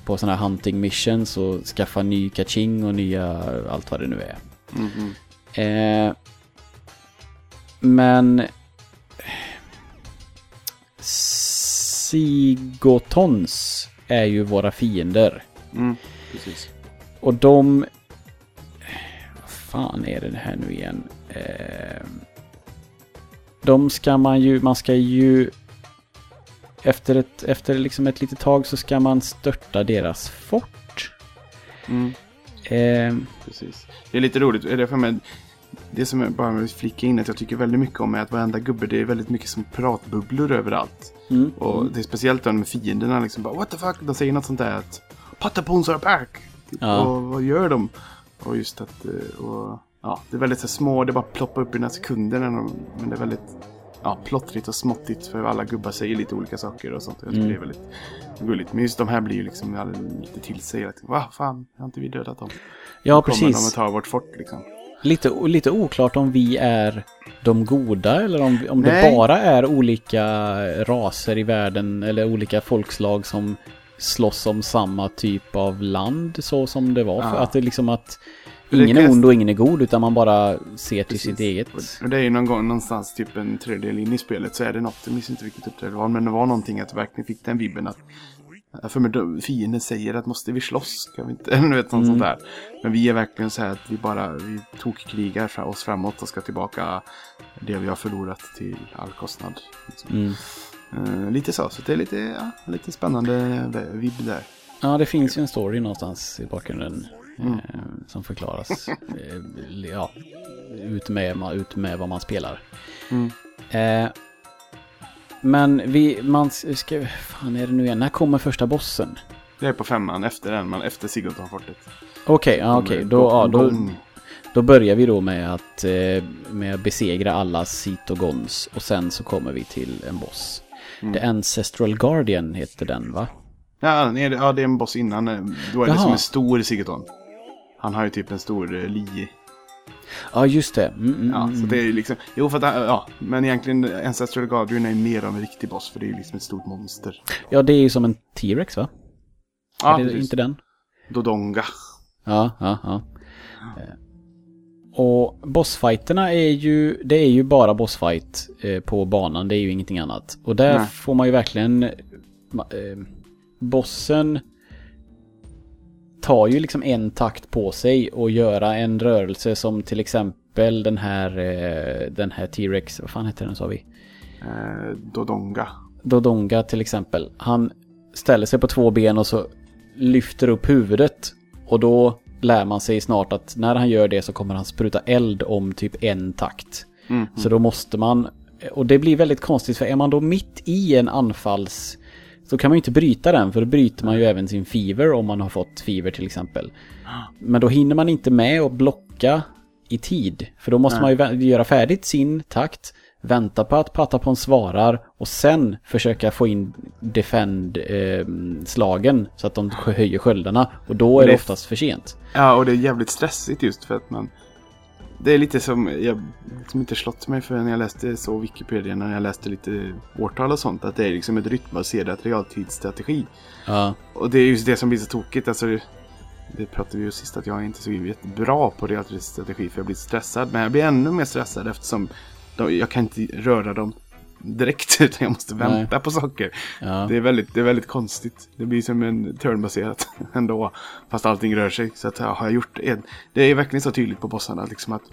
på sådana här hunting missions och skaffa ny kaching och nya allt vad det nu är. Mhm. Eh, men Sigotons är ju våra fiender. Mm, precis. Och de... Vad fan är det här nu igen? Eh, de ska man ju... Man ska ju... Efter ett, efter liksom ett litet tag så ska man störta deras fort. Mm, Eh, precis. Det är lite roligt. Är det, för mig, det som jag bara vill flika in att jag tycker väldigt mycket om är att varenda gubbe, det är väldigt mycket som pratbubblor överallt. Mm, Och det är speciellt då med fienderna liksom bara What the fuck? De säger något sånt där att Patapons are back! Typ, Ja. Och vad gör de? Och just att eh, och, ja, det är väldigt så små, det bara ploppar upp i några sekunder. När de, men det är väldigt ja, plottrigt och småttigt för alla gubbar säger lite olika saker och sånt. Jag tycker Mm. det är väldigt gulligt. Men just de här blir ju liksom lite till sig. tiden. Va fan, har inte vi dödat dem? Ja, Då kommer de och precis. tar vårt fort liksom. Lite, lite oklart om vi är de goda eller om, om det bara är olika raser i världen eller olika folkslag som slåss om samma typ av land så som det var. För Ja. att det är liksom att ingen är ond och ingen är god utan man bara ser till Precis. sitt eget. Och det är ju någon gång någonstans typ en tredjedel in i spelet så är det något, jag minns inte vilket uppdrag det var, men det var någonting att jag verkligen fick den vibben att för mig fienden säger att måste vi slåss? Ska vi inte? [laughs] Eller vet, något Mm. sånt där. Men vi är verkligen så här att vi bara vi tokkrigar oss framåt och ska tillbaka det vi har förlorat till all kostnad. Liksom. Mm. Eh, lite så, så det är lite, ja, lite spännande vibb där. Ja, det finns ju en story någonstans i bakgrunden Mm. eh, som förklaras. [laughs] eh, ja, ut med, ut med vad man spelar. Mm. Eh, men vi, man ska, fan är det nu igen, när kommer första bossen? Jag är på femman efter den, man, efter Sigurdsson-fortet. Okej, ja, okej. Då, ja, då, då börjar vi då med att, eh, med att besegra alla Citogons och sen så kommer vi till en boss. Mm. The Ancestral Guardian heter den va? Ja, nej, det- ja, det är en boss innan. eh, Då är det Jaha. som en stor Sigurdsson. Han har ju typ en stor uh, li. Ja, just det. Mm, mm, Ja, mm. så det är ju liksom... Jo, för att, äh, ja, men egentligen Ancestral Guardian är mer av en riktig boss, för det är ju liksom ett stort monster. Ja, det är ju som en T-Rex va? Ja, är det precis. inte den? Dodonga. Ja, ja, ja. Eh, Och bossfighterna är ju, det är ju bara bossfight eh, på banan, det är ju ingenting annat. Och där Nej. får man ju verkligen, eh, bossen tar ju liksom en takt på sig och göra en rörelse som till exempel den här, eh, den här T-Rex, vad fan heter den sa vi? Eh, Dodonga. Dodonga till exempel. Han ställer sig på två ben och så lyfter upp huvudet. Och då lär man sig snart att när han gör det så kommer han spruta eld om typ en takt. Mm. Så då måste man... Och det blir väldigt konstigt för är man då mitt i en anfalls... Så kan man ju inte bryta den för då bryter man ju även sin fever om man har fått fever till exempel. Men då hinner man inte med att blocka i tid. För då måste man ju göra färdigt sin takt, vänta på att Patapon svarar och sen försöka få in defend-slagen så att de höjer sköldarna. Och då är det Det- oftast för sent. Ja, och det är jävligt stressigt just för att man... Det är lite som, jag liksom inte slått mig för när jag läste så Wikipedia, när jag läste lite årtal och sånt, att det är liksom ett rytmbaserat realtidsstrategi. Ja, Och det är just det som blir så tokigt. Alltså, det, det pratade vi ju sist att jag är inte så jättebra på realtidsstrategi för jag blir stressad. Men jag blir ännu mer stressad eftersom de, jag kan inte röra dem direkt [laughs] utan jag måste vänta på saker. ja. Det, är väldigt, det är väldigt konstigt. Det blir som en turnbaserat [laughs] ändå. Fast allting rör sig. Så att, ja, har jag gjort en, Det är verkligen så tydligt på bossarna liksom att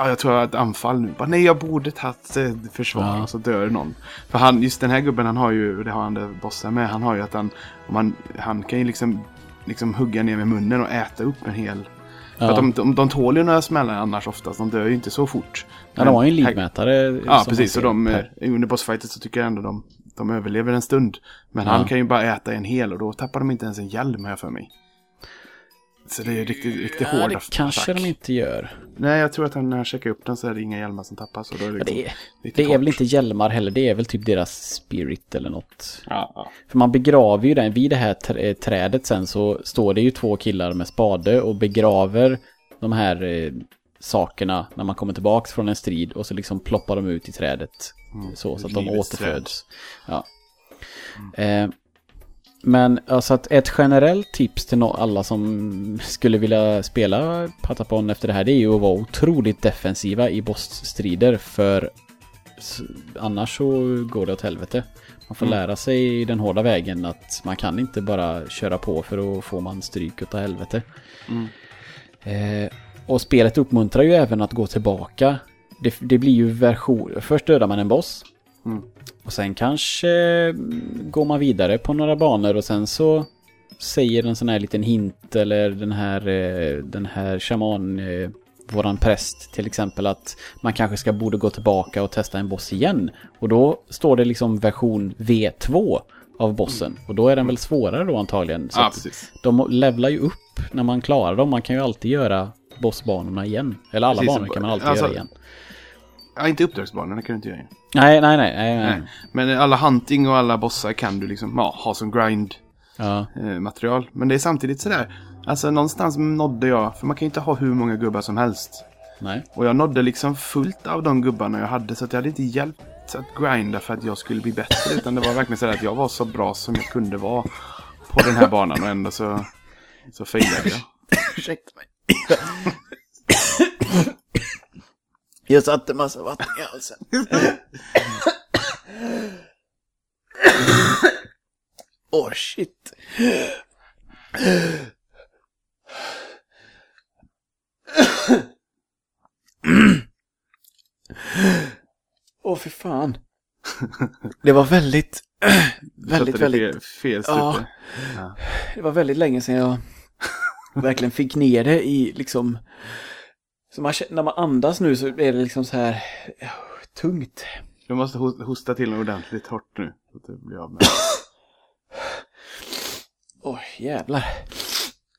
Ja, jag tror jag har ett anfall nu. Bara, nej, jag borde tagit eh, försvar. Ja. Så dör någon. För han, just den här gubben, han har ju, det har andra bossar med, han har ju att han, om han, han kan ju liksom, liksom hugga ner med munnen och äta upp en hel. För Ja. att de, de, de tål ju några smällar annars oftast, de dör ju inte så fort. ja, de har ju en här- livmätare. Ja, precis. Och de, ser eh, under bossfightet så tycker jag ändå de, de överlever en stund. Men Ja. han kan ju bara äta en hel och då tappar de inte ens en hjälm här för mig. Så det är riktigt, riktigt Ja, hård det attack. kanske de inte gör. Nej, jag tror att han, när han checkar upp den så är det inga hjälmar som tappas. Och då är det, Ja, liksom det, är, riktigt det är väl inte hjälmar heller, det är väl typ deras spirit eller något. Ja, ja. För man begraver ju den, vid det här trä- trädet sen så står det ju två killar med spade och begraver de här eh, sakerna när man kommer tillbaks från en strid och så liksom ploppar de ut i trädet. Så, så att de återföds. Ja. Eh, men alltså att ett generellt tips till alla som skulle vilja spela Patapon efter det här det är ju att vara otroligt defensiva i bossstrider för annars så går det åt helvete. Man får Mm. lära sig den hårda vägen att man kan inte bara köra på för då får man stryk utav helvete. Mm. Eh, och spelet uppmuntrar ju även att gå tillbaka. Det, det blir ju version... Först dödar man en boss. Mm. Och sen kanske mm, går man vidare på några banor och sen så säger en sån här liten hint eller den här, eh, den här shaman, eh, våran präst till exempel att man kanske ska borde gå tillbaka och testa en boss igen. Och då står det liksom version V2 av bossen. Och då är den väl svårare då antagligen. Så precis. de levlar ju upp när man klarar dem. Man kan ju alltid göra bossbanorna igen. Eller alla Precis, banor kan man alltid alltså- göra igen. Ja, inte uppdragsbanorna kan du inte göra. Nej, nej, nej. nej, nej. Men alla hunting och alla bossar kan du liksom ja, ha som grind. Ja, eh, material. Men det är samtidigt sådär. Alltså någonstans nådde jag, för man kan ju inte ha hur många gubbar som helst. nej. Och jag nådde liksom fullt av de gubbarna jag hade. Så att jag hade inte hjälpt att grinda för att jag skulle bli bättre. Utan det var verkligen så att jag var så bra som jag kunde vara på den här banan. Och ändå så, så failade jag. [laughs] Ursäkta mig. Jag satte massa vatten i halsen. Åh, oh, shit. Åh, oh, för fan. Det var väldigt, väldigt, väldigt Fel, fel Ja. strupe. det var väldigt länge sedan jag verkligen fick ner det i liksom... Så man, när man andas nu så är det liksom så här ja, tungt. Du måste hos- hosta till ordentligt hårt nu. Så att det blir av med. [coughs] Oj, jävlar.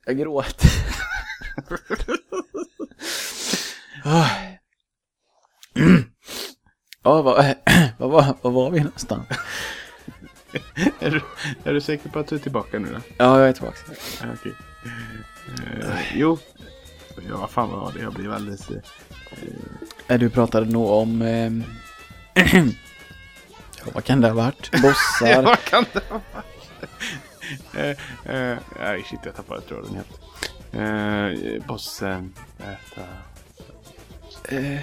Jag gråt. Ah. [coughs] Ja, vad, [coughs] vad, var, vad var vi någonstans? Är du, är du säker på att du är tillbaka nu då? Ja, jag är tillbaka. Okej. Eh, jo. Ja, vad fan var det? Jag blev alldeles... eh, Du pratade nog om... ehm, [clears throat] ja, vad kan det ha varit? [laughs] Ja, Bossar? vad kan det ha varit? Eh, eh, Nej, shit, jag tappade tråden helt. Eh, bossen, äta... Eh,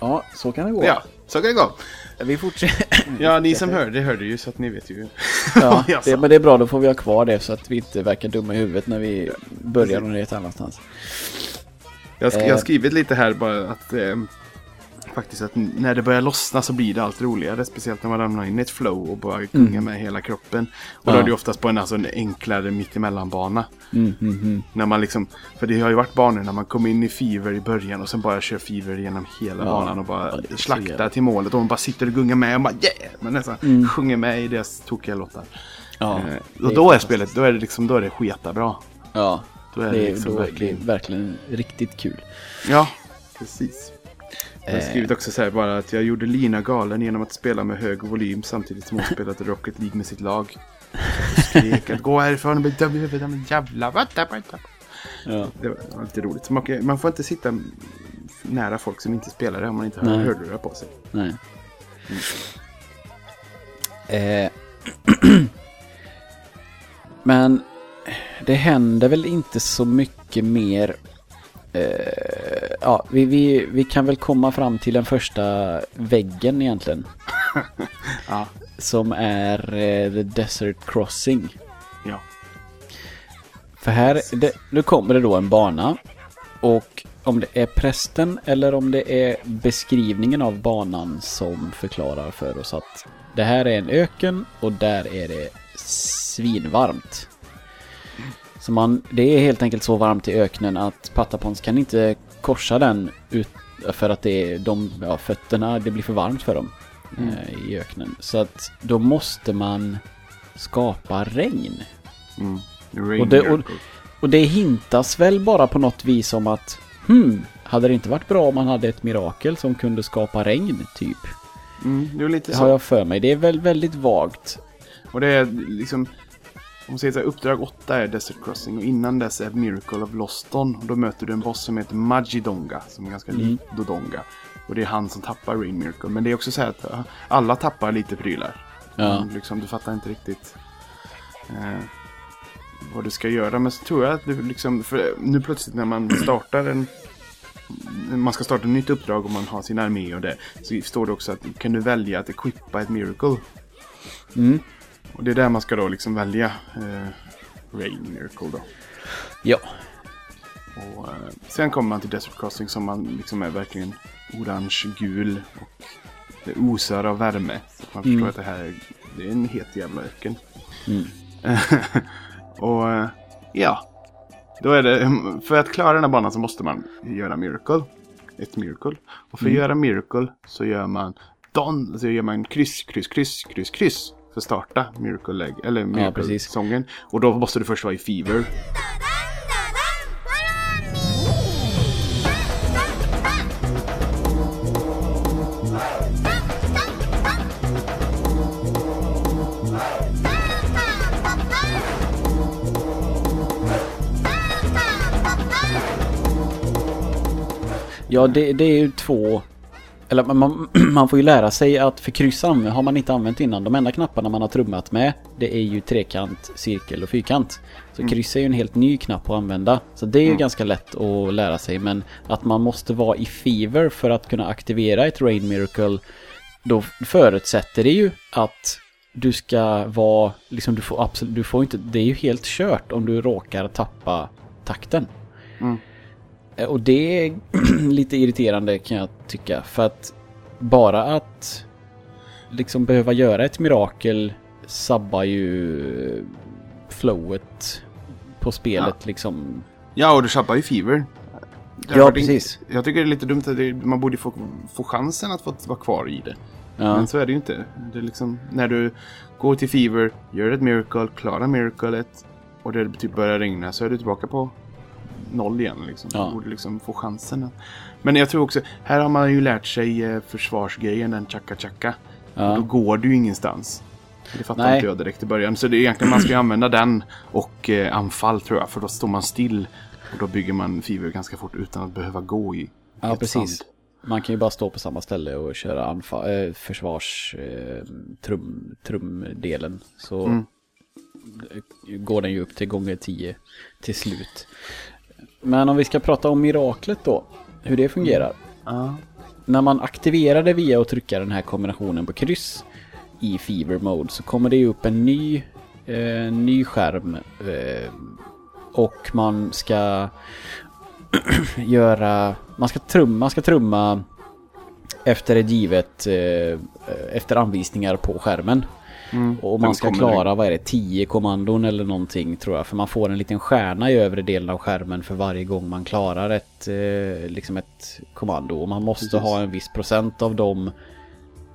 ja, så kan det gå. Ja, så kan det gå. [laughs] Vi fortsätter. Ja, ni som hörde hörde ju så att ni vet ju. Ja, [laughs] det, men det är bra, då får vi ha kvar det så att vi inte verkar dumma i huvudet när vi börjar någon helt annanstans. Jag, sk- Eh. jag har skrivit lite här bara att eh, faktiskt att när det börjar lossna så blir det allt roligare. Speciellt när man ramlar in i ett flow och bara gungar med hela kroppen. Och då Ja. är det oftast på en, alltså, en enklare mittemellanbana. Mm, mm, mm. När man liksom, för det har ju varit banor när man kommer in i Fever i början och sen bara kör Fever genom hela Ja. banan och Ja, bara så slaktar till målet. Och man bara sitter och gungar med och bara yeah! Man nästan Mm. sjunger med i deras tokiga låtar. Ja, eh, och då är spelet, då är det liksom, då är det sketa bra. Ja, Då är det det, liksom då, verkligen... det är verkligen riktigt kul. Ja, precis. Jag har skrivit också så här bara att jag gjorde Lina galen genom att spela med hög volym samtidigt som hon spelade Rocket League med sitt lag. Jag skrek att gå härifrån och bli dömd i huvudet jävla... Ja. Det var lite roligt. Man, får inte sitta nära folk som inte spelar det om man inte har Nej. hörlurar på sig. Nej. Eh. [clears throat] Men det händer väl inte så mycket mer. Eh, ja, vi, vi, vi kan väl komma fram till den första väggen egentligen. [laughs] Ja. Som är eh, The Desert Crossing. Ja. För här, det, nu kommer det då en bana. Och om det är prästen eller om det är beskrivningen av banan som förklarar för oss att det här är en öken och där är det svinvarmt. Så man, det är helt enkelt så varmt i öknen att Patapons kan inte korsa den ut, för att det är de, ja, fötterna, det blir för varmt för dem eh, i öknen. Så att då måste man skapa regn. Mm. Rain Och det- och-. Och det hintas väl bara på något vis om att hmm, hade det inte varit bra om man hade ett mirakel som kunde skapa regn, typ? Mm, det Det så. har jag för mig. Det är väl väldigt vagt. Och det är liksom... Om man säger så här, uppdrag 8 är Desert Crossing och innan dess är Miracle of Loston. Och då möter du en boss som heter Magidonga, som är ganska Mm. lik Dodonga. Och det är han som tappar Rain Miracle. Men det är också så här att äh, alla tappar lite prylar. Ja. Liksom, du fattar inte riktigt eh, vad du ska göra. Men så tror jag att du liksom, för nu plötsligt när man [clears throat] startar en man ska starta ett nytt uppdrag och man har sin armé och det. Så står det också att kan du välja att equippa ett miracle. Mm. Och det är där man ska då liksom välja eh, Rain Miracle då. Ja. Och, eh, sen kommer man till Desert Crossing som man liksom är verkligen orange-gul. Och det osar av värme. Så man förstår Mm. att det här är, det är en het jävla öken. Mm. [laughs] och eh, ja, då är det, för att klara den här banan så måste man göra Miracle. Ett Miracle. Och för att Mm. göra Miracle så gör man Don, så gör man kryss, kryss, kryss, kryss, kryss. För att starta Miracle-läge, eller precis. Miracle-sången. och då måste du först vara i Fever. Ja, det, det är ju två... Eller man, [clears throat] man får ju lära sig att för kryss har man inte använt innan. De enda knapparna man har trummat med det är ju trekant, cirkel och fyrkant. Så kryss är ju en helt ny knapp att använda. Så det är ju ganska lätt att lära sig. Men att man måste vara i fever för att kunna aktivera ett Rain Miracle. Då förutsätter det ju att du ska vara, liksom du får absolut, du får inte, det är ju helt kört om du råkar tappa takten. Eh, Och det är [clears throat] lite irriterande kan jag tycka. För att bara att liksom behöva göra ett mirakel sabbar ju flowet på spelet liksom. Ja, och du tappar ju Fever. Har Ja, precis. Jag tycker det är lite dumt att det, man borde få, få chansen att få vara kvar i det. Ja. Men så är det ju inte. Det är liksom, när du går till Fever, gör ett miracle, klarar miraclet och det typ börjar regna så är du tillbaka på noll igen. Liksom. Ja. Borde liksom få chansen. Men jag tror också, här har man ju lärt sig eh, försvarsgrejen, den chaka chaka. Ja. Då går du ju ingenstans. Det fattar Nej. inte jag direkt i början. Så det är egentligen man ska ju [clears throat] använda den och eh, anfall tror jag. För då står man still. Och då bygger man Fever ganska fort utan att behöva gå i Ja, precis. sand. Man kan ju bara stå på samma ställe och köra anfall, eh, försvars eh, trum, trumdelen. Så Mm. går den ju upp till gånger 10 till slut. Men om vi ska prata om miraklet då, hur det fungerar. Ja. När man aktiverar det via att trycka den här kombinationen på kryss i Fever Mode så kommer det upp en ny, eh, ny skärm. Eh, och man ska [clears throat] göra... Man ska trumma, man ska trumma efter ett givet... Eh, efter anvisningar på skärmen. Mm. Och man ska klara, vad är det, 10 kommandon eller någonting tror jag. För man får en liten stjärna i övre delen av skärmen för varje gång man klarar ett, eh, liksom ett kommando. Och man måste Precis. ha en viss procent av dem.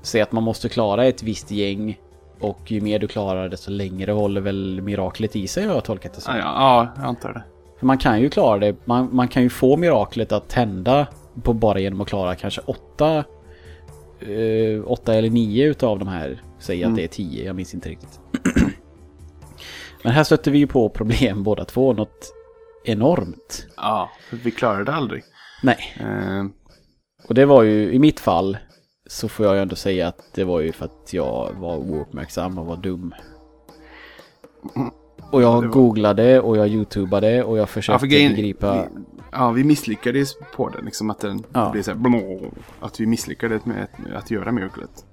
Säg att man måste klara ett visst gäng. Och ju mer du klarar desto längre håller väl miraklet i sig har jag tolkat det som. Ja, ja, ja, jag antar det. För man kan ju klara det, man, man kan ju få miraklet att tända på bara genom att klara kanske åtta, eh, åtta eller nio utav de här. Säg att Mm. det är tio, jag minns inte riktigt. [clears throat] Men här stötte vi ju på problem [laughs] båda två, något enormt. Ja, för vi klarade det aldrig. Nej, Eh, och det var ju i mitt fall så får jag ju ändå säga att det var ju för att jag var ouppmärksam och var dum. Och jag googlade och jag youtubade och jag ja, försökte för grejen, begripa... ja, vi misslyckades på den. Liksom att den Ja. blev så här, blå, Att vi misslyckades med att, att göra miraclet.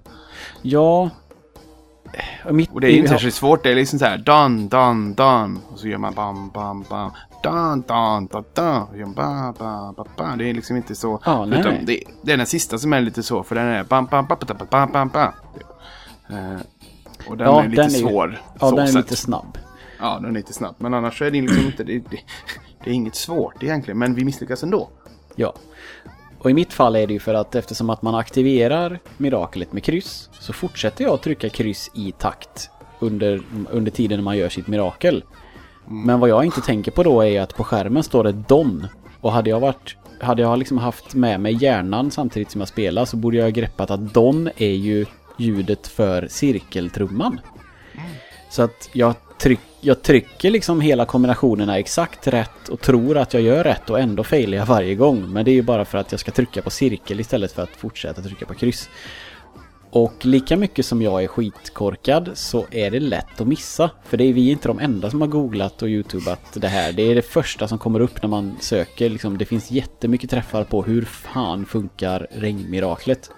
Ja... och Mitt, Och det är inte särskilt svårt. Det är liksom så här, dun, dun, dun. Och så gör man bam, bam, bam. Dun, dun, dun, dun. Och gör man bam, bam, bam, bam. Det är liksom inte så. Ja, nej, Utan nej. det, det är den sista som är lite så. För den är bam, bam, bam, bam, bam, bam, bam. Eh, och den Ja, är lite den är svår. Ja, den är sett. lite snabb. Ja, den är lite snabb. Men annars är det liksom inte... Det, det, det är inget svårt egentligen. Men vi misslyckas ändå. Ja. Och i mitt fall är det ju för att eftersom att man aktiverar miraklet med kryss så fortsätter jag att trycka kryss i takt under, under tiden man gör sitt mirakel. Men vad jag inte tänker på då är att på skärmen står det Don. Och hade jag varit hade jag liksom haft med mig hjärnan samtidigt som jag spelar så borde jag ha greppat att Don är ju ljudet för cirkeltrumman. Så att jag, tryck, jag trycker liksom hela kombinationerna exakt rätt och tror att jag gör rätt och ändå failar jag varje gång. Men det är ju bara för att jag ska trycka på cirkel istället för att fortsätta trycka på kryss. Och lika mycket som jag är skitkorkad så är det lätt att missa. För det är vi inte de enda som har googlat och youtubat det här. Det är det första som kommer upp när man söker. Liksom, det finns jättemycket träffar på hur fan funkar regnmiraklet.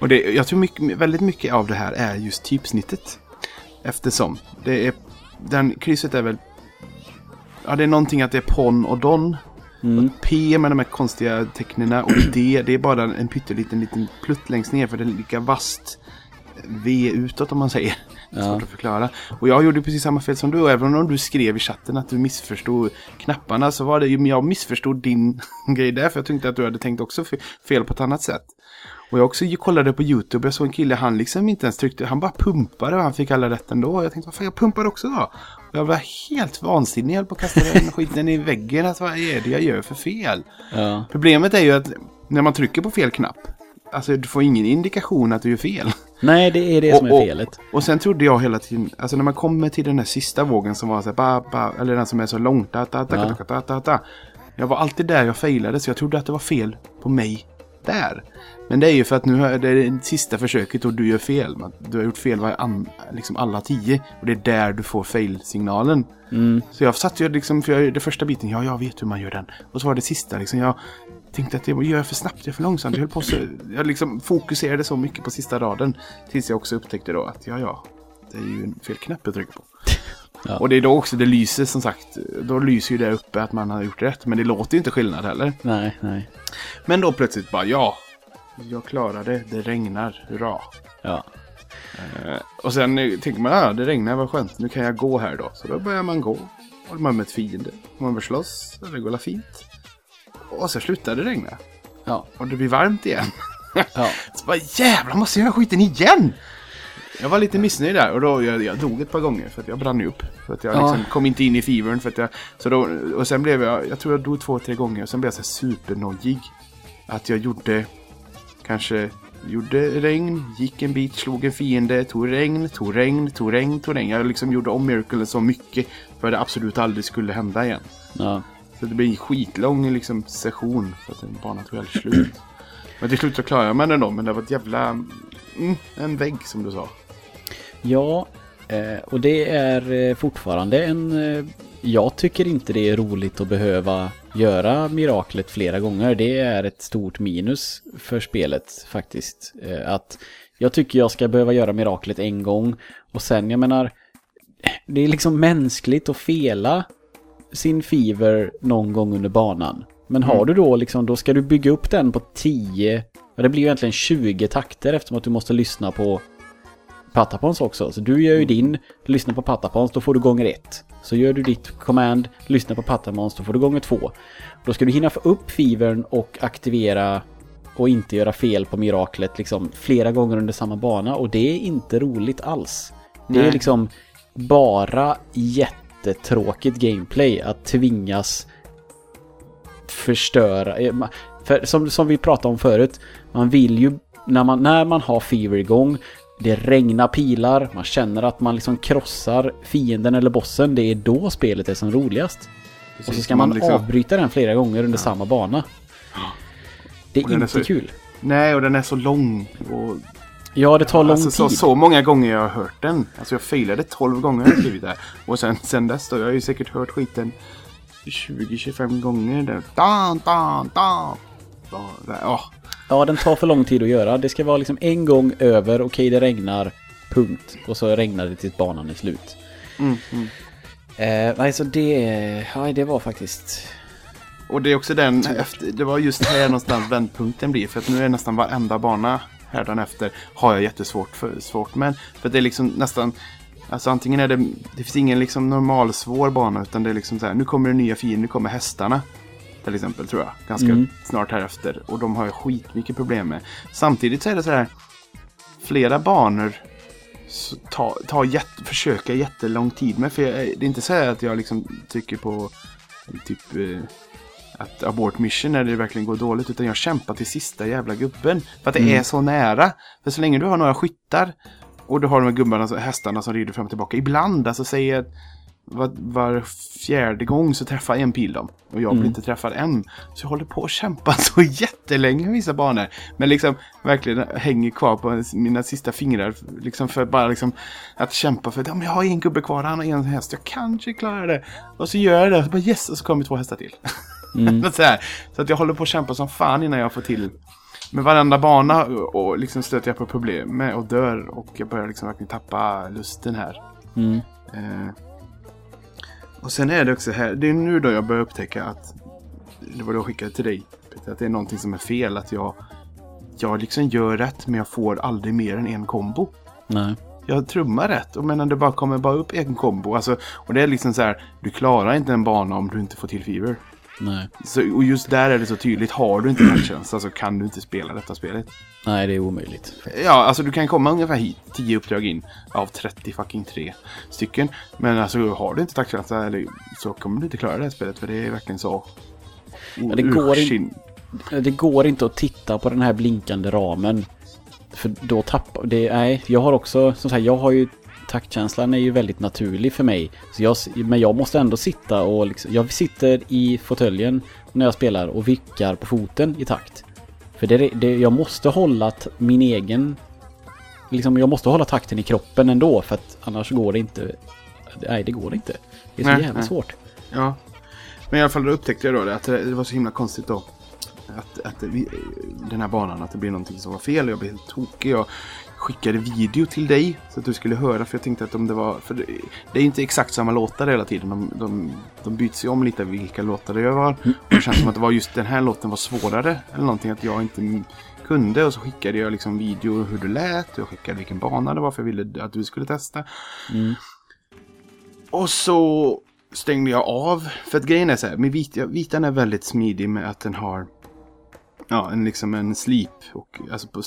Och det, jag tror mycket, väldigt mycket av det här är just typsnittet. Eftersom det är... Den krysset är väl... Ja, det är någonting att det är pon och don. Mm. P med de här konstiga tecknen och [clears throat] D, det är bara en pytteliten liten plutt längst ner för det är lika vasst V utåt om man säger. Ja. Svårt att förklara. Och jag gjorde precis samma fel som du och även om du skrev i chatten att du missförstod knapparna så var det ju, jag missförstod din [laughs] grej där för jag tänkte att du hade tänkt också fe- fel på ett annat sätt. Och jag också kollade på YouTube, jag såg en kille, han liksom inte ens tryckte, han bara pumpade och han fick alla rätt ändå. Och jag tänkte, vad fan jag pumpar också då? Och jag var helt vansinnig, jag höll på att kasta den [laughs] skiten i väggen. Alltså, vad är det jag gör för fel? Ja. Problemet är ju att när man trycker på fel knapp, alltså du får ingen indikation att du gör fel. Nej, det är det som är Och- och- felet. Och sen trodde jag hela tiden, alltså när man kommer till den här sista vågen som var så här, ba, ba, eller den som är så lång, ta, ta, ta, Ja. ta, ta, ta, ta. Jag var alltid där jag failade så jag trodde att det var fel på mig där. Men det är ju för att nu är det det sista försöket och du gör fel. Du har gjort fel var an, liksom alla tio och det är där du får fail-signalen. Mm. Så jag satt ju liksom, för jag, det första biten, ja jag vet hur man gör den. Och så var det sista liksom, jag tänkte att det gör jag för snabbt, jag är för långsamt. Jag höll på så, jag liksom fokuserade så mycket på sista raden. Tills jag också upptäckte då att ja, ja, det är ju en fel knapp jag trycker på. Ja. Och det är då också det lyser som sagt. Då lyser ju det uppe att man har gjort rätt. Men det låter ju inte skillnad heller. Nej, nej. Men då plötsligt bara ja. Jag klarade det, det regnar, hurra. Ja. Eh, och sen tänker man, ja det regnar, vad skönt, nu kan jag gå här då. Så då börjar man gå. Och man möter fiender. Man börjar slåss, det går fint. Och så slutar det regna. Ja. Och det blir varmt igen. Ja. [laughs] Så bara jävlar måste jag göra skiten igen! Jag var lite missnöjd där och då jag, jag dog ett par gånger för att jag brann upp. För att jag Ja. liksom kom inte in i fevern för att jag... Så då, och sen blev jag, jag tror jag dog två, tre gånger och sen blev jag så supernojig. Att jag gjorde, kanske, gjorde regn, gick en bit, slog en fiende, tog regn, tog regn, tog regn, tog regn. Jag liksom gjorde om Miracle så mycket för att det absolut aldrig skulle hända igen. Ja. Så det blir en skitlång liksom, session för att en bana tog aldrig slut. Men till slut så klarade jag mig ändå, men det var ett jävla... Mm, en vägg som du sa. Ja, eh, och det är eh, fortfarande en... eh, Jag tycker inte det är roligt att behöva göra miraklet flera gånger. Det är ett stort minus för spelet faktiskt. Att jag tycker jag ska behöva göra miraklet en gång och sen, jag menar, det är liksom mänskligt att fela sin fever någon gång under banan. Men har du då liksom, då ska du bygga upp den på 10, ja det blir ju egentligen 20 takter eftersom att du måste lyssna på Patapons också. Så du gör ju din, lyssnar på Patapons, då får du gånger ett. Så gör du ditt command, lyssnar på Patapons, då får du gånger två. Då ska du hinna få upp fevern och aktivera och inte göra fel på miraklet liksom flera gånger under samma bana och det är inte roligt alls. Det är Nej. liksom bara jättetråkigt gameplay att tvingas förstöra. eh, För som, som vi pratade om förut, man vill ju när man, när man har fever igång, det regnar pilar, man känner att man liksom krossar fienden eller bossen, det är då spelet är som roligast. Och så ska man liksom- avbryta den flera gånger under samma bana. Det är den är inte så- kul. Nej, och den är så lång. Och, Ja, det tar lång alltså, så, tid. så många gånger jag har hört den. Alltså jag failade 12 gånger har jag blivit där. Och sen, sen dess då, jag har ju säkert hört skiten 20-25 gånger. Där. Dan, dan, dan. Ja, ja. Den tar för lång tid att göra. Det ska vara liksom en gång över, okej det regnar, punkt. Och så regnar det tills banan är slut. Mm, mm. Eh, nej, så det, ja, det var faktiskt... Och det är också den, efter, det var just här någonstans vändpunkten blir. För att nu är nästan varenda bana efter har jag jättesvårt för, svårt med. För det är liksom nästan, alltså antingen är det, det finns ingen liksom normal svår bana utan det är liksom så här, nu kommer det nya fiender, nu kommer hästarna. Till exempel tror jag, ganska Mm. snart härefter. Och de har jag skitmycket problem med. Samtidigt så är det så här, flera banor ta, ta jätte, försöka jättelång tid med. För jag, det är inte så här att jag liksom tycker på typ eh, att abort mission när det verkligen går dåligt. Utan jag kämpar till sista jävla gubben. För att det är så nära. För så länge du har några skyttar och du har de här gubbarna, hästarna som rider fram och tillbaka. Ibland, alltså säger var, var fjärde gång så träffar en pil dem. Och jag blir inte träffad än. Så jag håller på att kämpa [laughs] så jättelänge med vissa banor. Men liksom verkligen hänger kvar på mina sista fingrar. Liksom för bara liksom att kämpa för att ja, jag har en gubbe kvar, han har en häst. Jag kanske klarar det. Och så gör jag det. Och så bara yes, och så kommer två hästar till. [laughs] så, här. så att jag håller på att kämpa som fan innan jag får till med varenda bana och och liksom stöter jag på problem med och dör. Och jag börjar liksom verkligen tappa lusten här. Mm. Eh, och sen är det också här, det är nu då jag börjar upptäcka att, det var då jag skickade till dig, att det är någonting som är fel. Att jag, jag liksom gör rätt men jag får aldrig mer än en kombo. Nej. Jag trummar rätt och men det bara kommer bara upp en kombo. Alltså, och det är liksom så här, du klarar inte en bana om du inte får till fever. Nej. Så, och just där är det så tydligt, har du inte matchkänsla så kan du inte spela detta spelet. Nej, det är omöjligt. Ja, alltså du kan komma ungefär hit, 10 uppdrag in av 30 fucking 3 stycken. Men alltså har du inte taktkänsla så kommer du inte klara det här spelet för det är verkligen så. Ja, det går in-. Det går inte att titta på den här blinkande ramen. För då tappar... Det, nej, jag har också... Som sagt, jag har ju... Taktkänslan är ju väldigt naturlig för mig. Så jag, men jag måste ändå sitta och liksom, Jag sitter i fåtöljen när jag spelar och vickar på foten i takt. För det, det, jag måste hålla min egen... Liksom, jag måste hålla takten i kroppen ändå för att annars går det inte... Nej, det går inte. Det är så Nej, jävla nej. svårt. Ja. Men i alla fall då upptäckte jag då det, att det, var så himla konstigt då. Att, att vi, den här banan, att det blev någonting som var fel jag blev helt tokig. Jag skickade video till dig så att du skulle höra för jag tänkte att om det var... För det, är inte exakt samma låtar hela tiden. De, de, de byts ju om lite vilka låtar det var. Och det känns som att det var just den här låten var svårare. Eller någonting att jag inte kunde. Och så skickade jag liksom video hur det lät. Jag skickade vilken bana det var för jag ville att du skulle testa. Mm. Och så stängde jag av. För att grejen är så här, med vit, vitan är väldigt smidig med att den har ja, en, liksom en slip. Och, alltså på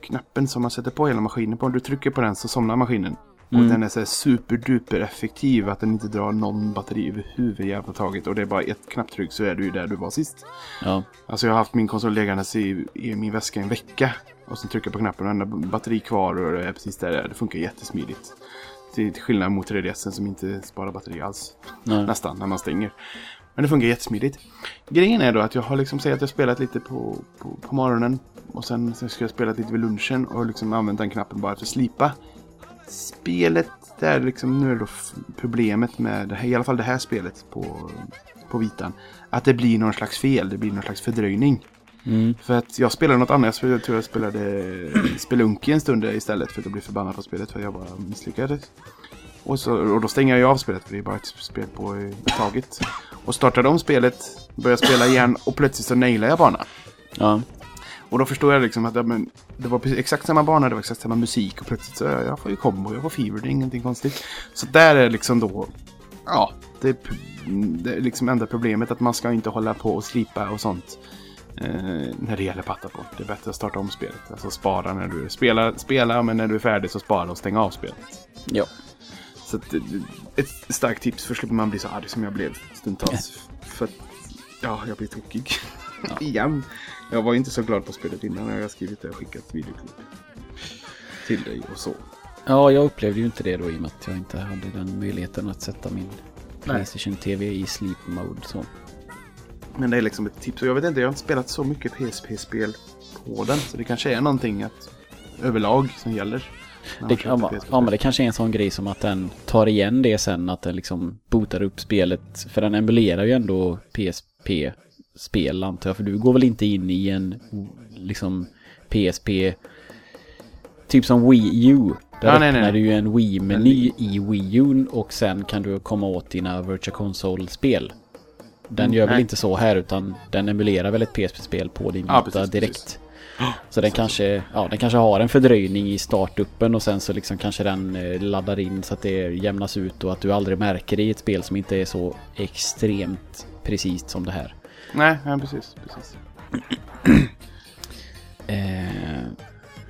knappen som man sätter på hela maskinen på. Om du trycker på den så somnar maskinen. Mm. Och den är så här superduper effektiv. Att den inte drar någon batteri överhuvudtaget. Och det är bara ett knapptryck så är du ju där du var sist. Ja. Alltså jag har haft min konsol liggandes i, i min väska en vecka. Och sen trycker jag på knappen och den batteri kvar och det är precis där det är. Det funkar jättesmidigt. Till skillnad mot 3DSen som inte sparar batteri alls. Nej. Nästan, när man stänger. Men det funkar jättesmidigt. Grejen är då att jag har liksom sagt att jag spelat lite på, på, på morgonen. Och sen, sen ska jag spela lite vid lunchen och liksom använt den knappen bara för att slipa. Spelet, det är liksom, nu är då problemet med, det här, i alla fall det här spelet på, på vitan. Att det blir någon slags fel, det blir någon slags fördröjning. Mm. För att jag spelade något annat, jag tror jag spelade Spelunky en stund istället för att jag blev förbannad på spelet för att jag bara misslyckades. Och, så, och då stänger jag av spelet för det är bara ett spel på i taget. Och startade om spelet, började spela igen och plötsligt så nailade jag banan. Ja. Och då förstår jag liksom att ja, men, det var exakt samma bana, det var exakt samma musik och plötsligt så jag, jag får ju kombo, jag får fever, det är ingenting konstigt. Så där är liksom då, ja, det är, det är liksom enda problemet att man ska inte hålla på och slipa och sånt. Eh, när det gäller patta på. Det är bättre att starta om spelet. Alltså spara när du spelar, spela men när du är färdig så spara och stänga av spelet. Ja. Så att, eh, ett starkt tips för slipper man bli så arg som jag blev stundtals. För att, ja, jag blir tokig. [laughs] Igen. Jag var inte så glad på spelet innan när jag har skrivit det och skickat videoklipp. Till dig och så. Ja, jag upplevde ju inte det då i och med att jag inte hade den möjligheten att sätta min Playstation TV i sleep mode så. Men det är liksom ett tips. Och jag vet inte, jag har inte spelat så mycket PSP-spel på den. Så det kanske är någonting att överlag som gäller. Man Det, ja, ja, men det kanske är en sån grej som att den tar igen det sen, att den liksom bootar upp spelet. För den emulerar ju ändå PSP-spel antar jag, för du går väl inte in i en liksom PSP, typ som Wii U. Där Ja, nej, öppnar nej. du ju en Wii-meny i Wii U och sen kan du komma åt dina Virtual Console-spel. Den Mm, gör väl nej. inte så här utan den emulerar väl ett PSP-spel på din Ja, precis, direkt. precis. Så den kanske, ja, den kanske har en fördröjning i startuppen och sen så liksom kanske den eh, laddar in så att det jämnas ut och att du aldrig märker det i ett spel som inte är så extremt precis som det här. Nej, nej, precis. precis. [clears throat] Eh,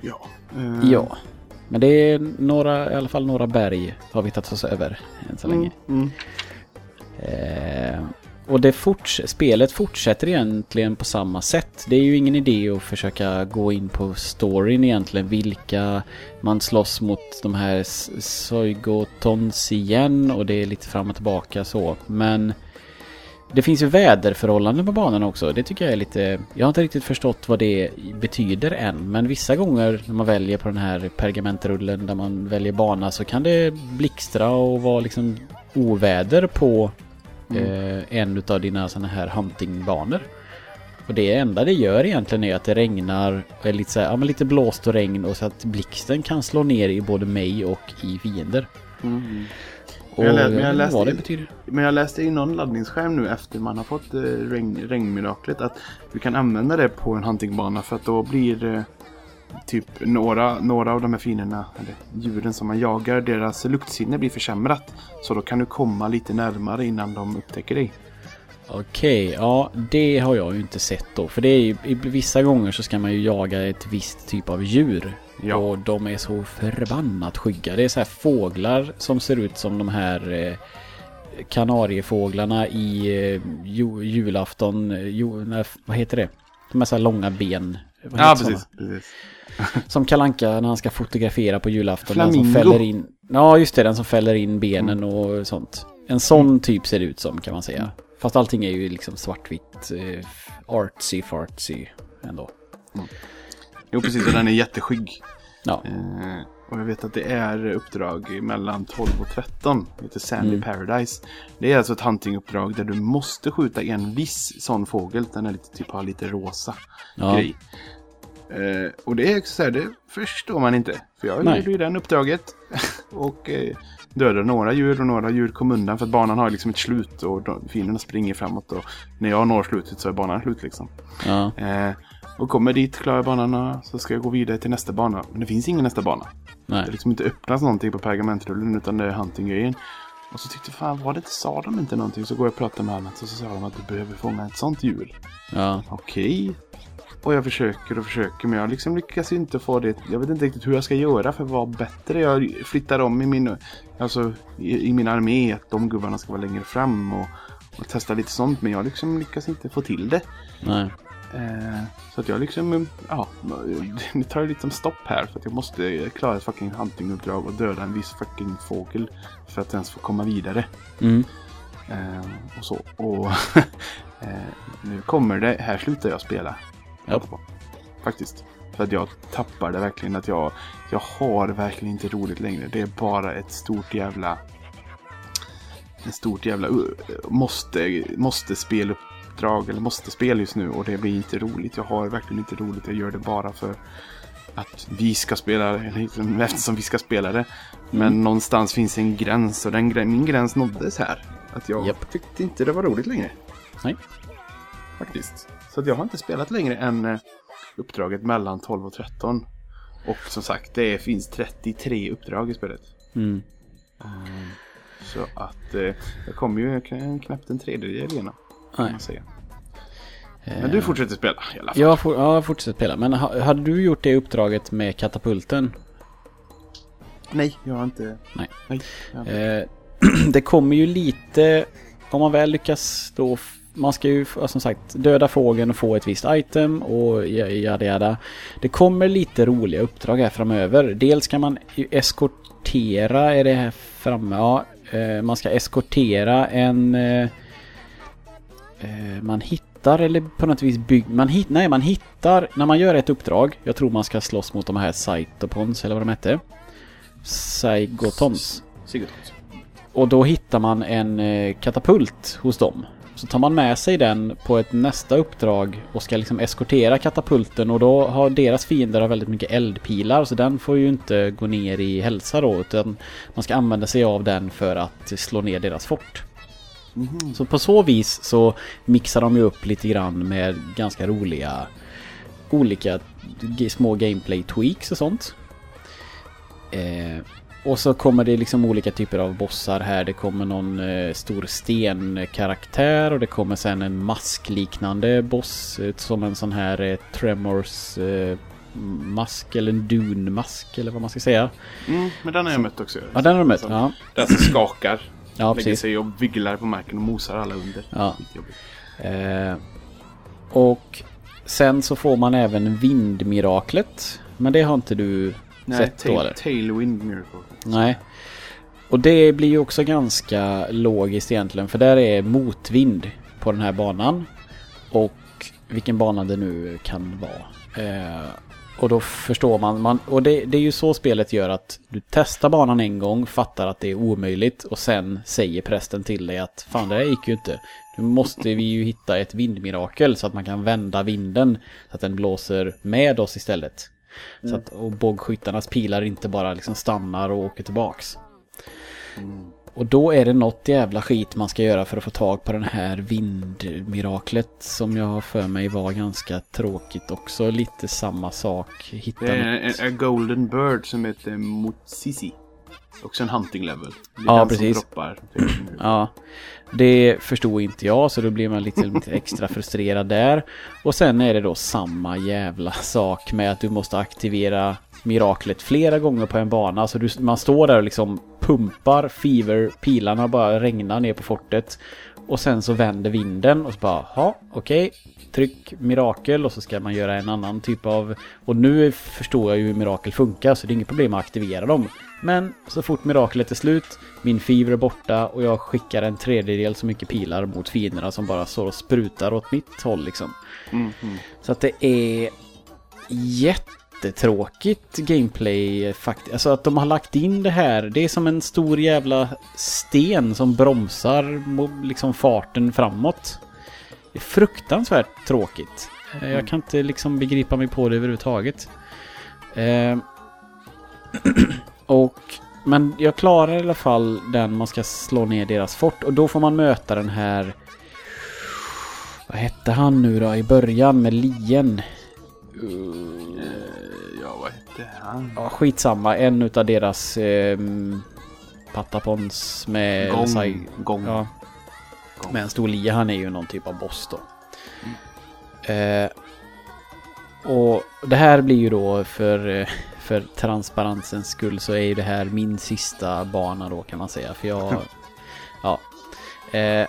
Ja. Eh, ja, men det är några, i alla fall några berg har vi tagit oss över än så länge. Mm, mm. Eh, och det forts spelet fortsätter egentligen på samma sätt. Det är ju ingen idé att försöka gå in på storyn egentligen. Vilka man slåss mot de här Soigotons igen och det är lite fram och tillbaka så. Men det finns ju väderförhållanden på banan också. Det tycker jag är lite... Jag har inte riktigt förstått vad det betyder än. Men vissa gånger när man väljer på den här pergamentrullen där man väljer bana så kan det blixtra och vara liksom oväder på eh, en utav dina sådana här huntingbanor. Och det enda det gör egentligen är att det regnar, är lite, så här, ja, men lite blåst och regn och så att blixten kan slå ner i både mig och i fiender. Mm. Och jag men jag inte läste vad det betyder. Men jag läste i någon laddningsskärm nu efter man har fått eh, regn, regnmiraklet att du kan använda det på en huntingbana för att då blir eh, typ några, några av de här fienderna, eller djuren som man jagar, deras luktsinne blir försämrat. Så då kan du komma lite närmare innan de upptäcker dig. Okej, ja det har jag ju inte sett då. För det är ju, vissa gånger så ska man ju jaga ett visst typ av djur. Ja. Och de är så förbannat skygga. Det är så här fåglar som ser ut som de här eh, kanariefåglarna i eh, ju, julafton. eh, Ju, när, vad heter det? De här så här långa ben. Vad Ja, precis. precis. [laughs] Som Kalanka när han ska fotografera på julafton. Den som Flamingo. fäller in, ja, just det. Den som fäller in benen och sånt. En sån typ ser det ut som kan man säga. Fast allting är ju liksom svartvitt. Eh, artsy fartsy ändå. Jo, precis. Och den är jätteskygg. Ja, Eh, och jag vet att det är uppdrag mellan 12 och 13. Det heter Sandy Mm. Paradise. Det är alltså ett huntinguppdrag där du måste skjuta en viss sån fågel. Den är lite, typ har lite rosa ja. grej. Eh, och det är så här, det förstår man inte. För jag Nej. gjorde ju den uppdraget. [laughs] och eh, dödade några djur och några djur kom undan. För att banan har liksom ett slut och de, fienderna springer framåt. Och när jag når slutet så är banan slut liksom. ja. Eh, och kommer dit, klarar banan så ska jag gå vidare till nästa bana. Men det finns ingen nästa bana. Det Nej. liksom inte öppnas någonting på pergamentrullen utan det är hunting-grejen. Och så tyckte jag, fan var det inte, sa de inte någonting? Så går jag och pratar med Annat och så sa de att du behöver fånga ett sånt djur. Ja. Okej. Och jag försöker och försöker men jag liksom lyckas inte få det. Jag vet inte riktigt hur jag ska göra för att vara bättre. Jag flyttar om i min, alltså, i, i min armé att de gubbarna ska vara längre fram och, och testa lite sånt. Men jag liksom lyckas inte få till det. Nej. Eh, så att jag liksom, ja, det tar liksom stopp här för att jag måste klara ett fucking huntinguppdrag och döda en viss fucking fågel för att ens få komma vidare. Mm. Eh, och så. Och [laughs] eh, nu kommer det, här slutar jag spela. Ja. Faktiskt. För att jag tappar det verkligen. Att jag, jag har verkligen inte roligt längre. Det är bara ett stort jävla... En stort jävla måste, måste speluppdrag. Eller måste spel just nu. Och det blir inte roligt. Jag har verkligen inte roligt. Jag gör det bara för att vi ska spela det. Eller eftersom vi ska spela det. Men Mm. någonstans finns en gräns. Och den, min gräns nåddes här. Att jag Japp. tyckte inte det var roligt längre. Nej. Faktiskt. Så att jag har inte spelat längre än eh, uppdraget mellan 12 och 13. Och som sagt, det finns 33 uppdrag i spelet. Mm. Så att eh, jag kommer ju knappt en tredjedel igenom. Nej. man säga. Men du fortsätter spela i alla fall. Jag, for, ja, jag fortsätter spela. Men ha, hade du gjort det uppdraget med katapulten? Nej, jag har inte. Nej. Nej inte. Eh, [clears throat] det kommer ju lite, om man väl lyckas då, man ska ju som sagt döda fågeln och få ett visst item och ja- jada jada. Det kommer lite roliga uppdrag här framöver. Dels kan man ju eskortera, är det här framme? Ja, eh, man ska eskortera en... Eh, man hittar eller på något vis bygger... Man hit, nej, man hittar... När man gör ett uppdrag, jag tror man ska slåss mot de här Cytopons eller vad de hette. Cygotons. Sigurdsson. Och då hittar man en eh, katapult hos dem. Så tar man med sig den på ett nästa uppdrag och ska liksom eskortera katapulten och då har deras fiender har väldigt mycket eldpilar så den får ju inte gå ner i hälsa då utan man ska använda sig av den för att slå ner deras fort. Mhm. Så på så vis så mixar de ju upp lite grann med ganska roliga olika små gameplay tweaks och sånt. Eh, och så kommer det liksom olika typer av bossar här. Det kommer någon eh, stor stenkaraktär och det kommer sen en maskliknande boss eh, som en sån här eh, Tremors eh, mask eller en Dune-mask eller vad man ska säga. Mm, men den har jag mött också. Ja, den har du mött. Ja, Den som skakar. Ja lägger precis. sig och vigglar på marken och mosar alla under. Ja. Eh, och sen så får man även vindmiraklet. Men det har inte du Nej, sett då tail, eller? Tailwind Miracle. Nej. Och det blir ju också ganska logiskt egentligen. För där är motvind på den här banan. Och vilken bana det nu kan vara. Eh, och då förstår man, man och det, det är ju så spelet gör att du testar banan en gång, fattar att det är omöjligt och sen säger prästen till dig att fan det här gick ju inte. Nu måste vi ju hitta ett vindmirakel så att man kan vända vinden så att den blåser med oss istället. Så att, och bågskyttarnas pilar inte bara liksom stannar och åker tillbaks. Och då är det något jävla skit man ska göra för att få tag på den här vindmiraklet som jag har för mig var ganska tråkigt också. Lite samma sak. Hitta Det är en, en Golden Bird som heter Motsisi. Också en hunting level. Det Ja, precis. Droppar. Ja, det förstod inte jag så då blir man lite, lite extra frustrerad där. Och sen är det då samma jävla sak med att du måste aktivera miraklet flera gånger på en bana. Så du, man står där och liksom pumpar fever, pilarna bara regnar ner på fortet. Och sen så vänder vinden och så bara, ja, okej. Tryck mirakel och så ska man göra en annan typ av... Och nu förstår jag ju hur mirakel funkar så det är inget problem att aktivera dem. Men så fort miraklet är slut, min fever är borta och jag skickar en tredjedel så mycket pilar mot fienderna som bara står och sprutar åt mitt håll liksom. Mm, mm. Så att det är jättetråkigt gameplay faktiskt. Alltså att de har lagt in det här. Det är som en stor jävla sten som bromsar liksom farten framåt. Det är fruktansvärt tråkigt. Eh, Jag kan inte liksom begripa mig på det överhuvudtaget. Eh, [clears throat] och men jag klarar i alla fall den man ska slå ner deras fort och då får man möta den här vad hette han nu då i början med lien? Eh, ja, vad hette han? Ja, skitsamma. En utav deras eh, patapons med... Gång. Sai- Gång. Ja, Gång. med en stor lia. Han är ju någon typ av boss då. Eh, och det här blir ju då för, för transparensens skull så är ju det här min sista bana då kan man säga. För jag... Ja. Eh,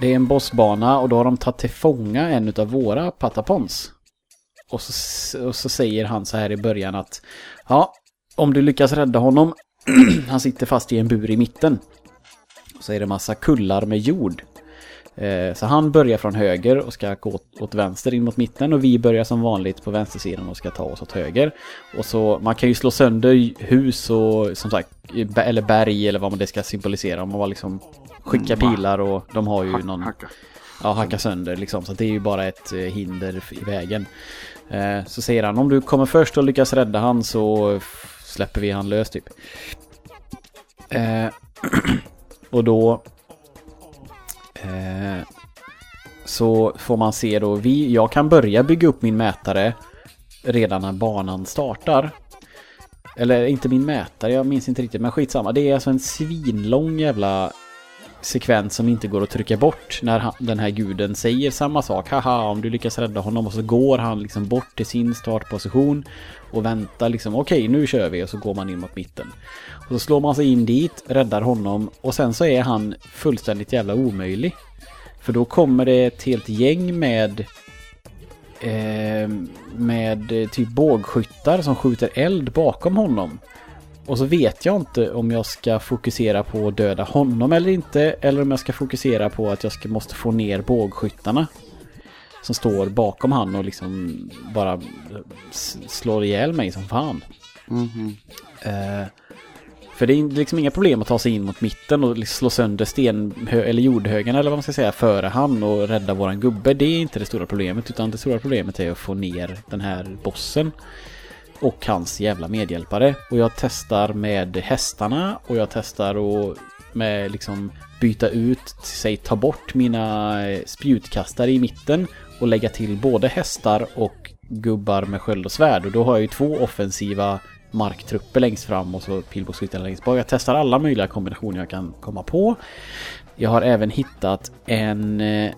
det är en bossbana och då har de tagit till fånga en av våra patapons. Och så, och så säger han så här i början att ja, om du lyckas rädda honom, [clears throat] han sitter fast i en bur i mitten. Så är det massa kullar med jord. Eh, så han börjar från höger och ska gå åt, vänster in mot mitten och vi börjar som vanligt på vänstersidan och ska ta oss åt höger. Och så man kan ju slå sönder hus och som sagt eller berg eller vad man det ska symbolisera. Man bara liksom skicka mm, pilar och de har ju någon... Hacka. Ja, hacka sönder liksom. Så det är ju bara ett eh, hinder i vägen. Eh, så säger han om du kommer först och lyckas rädda han så släpper vi han lös typ. Eh, [clears throat] och då eh, så får man se då, vi, jag kan börja bygga upp min mätare redan när banan startar. Eller inte min mätare, jag minns inte riktigt, men skitsamma. Det är alltså en svinlång jävla sekvens som inte går att trycka bort när han, den här guden säger samma sak. Haha, om du lyckas rädda honom och så går han liksom bort till sin startposition och väntar liksom okej okay, nu kör vi och så går man in mot mitten. Och så slår man sig in dit, räddar honom och sen så är han fullständigt jävla omöjlig. För då kommer det ett helt gäng med eh, med eh, typ bågskyttar som skjuter eld bakom honom. Och så vet jag inte om jag ska fokusera på att döda honom eller inte. Eller om jag ska fokusera på att jag ska, måste få ner bågskyttarna. Som står bakom han och liksom bara slår ihjäl mig som fan. Mm -hmm. eh, för det är liksom inga problem att ta sig in mot mitten och liksom slå sönder sten eller jordhögen eller vad man ska säga före han och rädda våran gubbe. Det är inte det stora problemet utan det stora problemet är att få ner den här bossen och hans jävla medhjälpare. Och jag testar med hästarna och jag testar och med liksom byta ut, säg ta bort mina eh, spjutkastare i mitten och lägga till både hästar och gubbar med sköld och svärd. Och då har jag ju två offensiva marktrupper längst fram och så pilbågsskyttar längst bak. Jag testar alla möjliga kombinationer jag kan komma på. Jag har även hittat en eh, [clears throat] eh,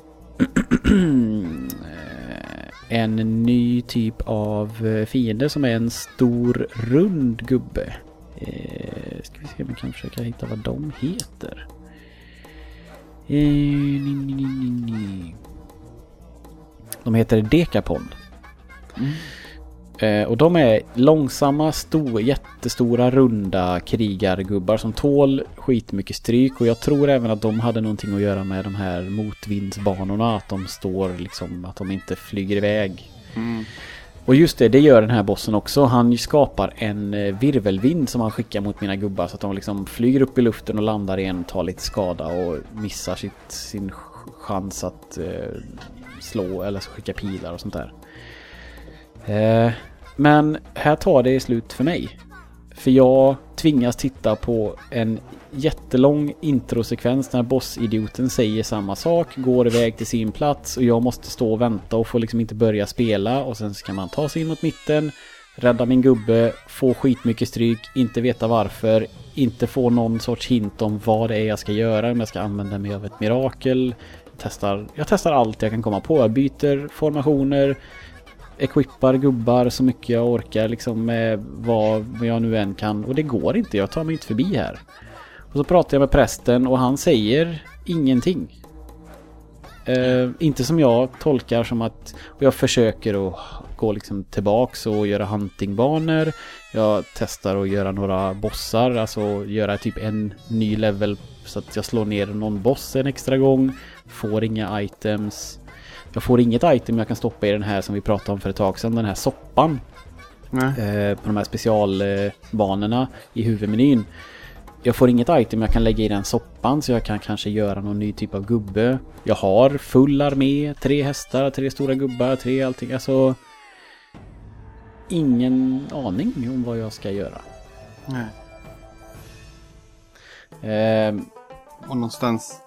en ny typ av eh, fiende som är en stor rund gubbe. Eh, ska vi se om vi kan försöka hitta vad de heter. Eh, de heter Dekapon. Mm. Eh, och de är långsamma, stor, jättestora, runda krigargubbar som tål skitmycket stryk. Och jag tror även att de hade någonting att göra med de här motvindsbanorna. Att de står liksom, att de inte flyger iväg. Mm. Och just det, det gör den här bossen också. Han skapar en eh, virvelvind som han skickar mot mina gubbar. Så att de liksom flyger upp i luften och landar igen, tar lite skada och missar sitt, sin chans att eh, slå eller skicka pilar och sånt där. Eh, men här tar det slut för mig. För jag tvingas titta på en jättelång introsekvens när bossidioten säger samma sak, går iväg till sin plats och jag måste stå och vänta och får liksom inte börja spela och sen ska man ta sig in mot mitten, rädda min gubbe, få skitmycket stryk, inte veta varför, inte få någon sorts hint om vad det är jag ska göra, om jag ska använda mig av ett mirakel. Testar, jag testar allt jag kan komma på, jag byter formationer, equippar gubbar så mycket jag orkar liksom med vad jag nu än kan. Och det går inte, jag tar mig inte förbi här. Och så pratar jag med prästen och han säger ingenting. Eh, inte som jag tolkar som att och jag försöker att gå liksom tillbaks och göra huntingbanor. Jag testar att göra några bossar, alltså göra typ en ny level så att jag slår ner någon boss en extra gång. Får inga items. Jag får inget item jag kan stoppa i den här som vi pratade om för ett tag sedan, den här soppan. Eh, på de här specialbanorna i huvudmenyn. Jag får inget item jag kan lägga i den soppan så jag kan kanske göra någon ny typ av gubbe. Jag har full armé, tre hästar, tre stora gubbar, tre allting. Alltså... Ingen aning om vad jag ska göra. Nej. Eh, och någonstans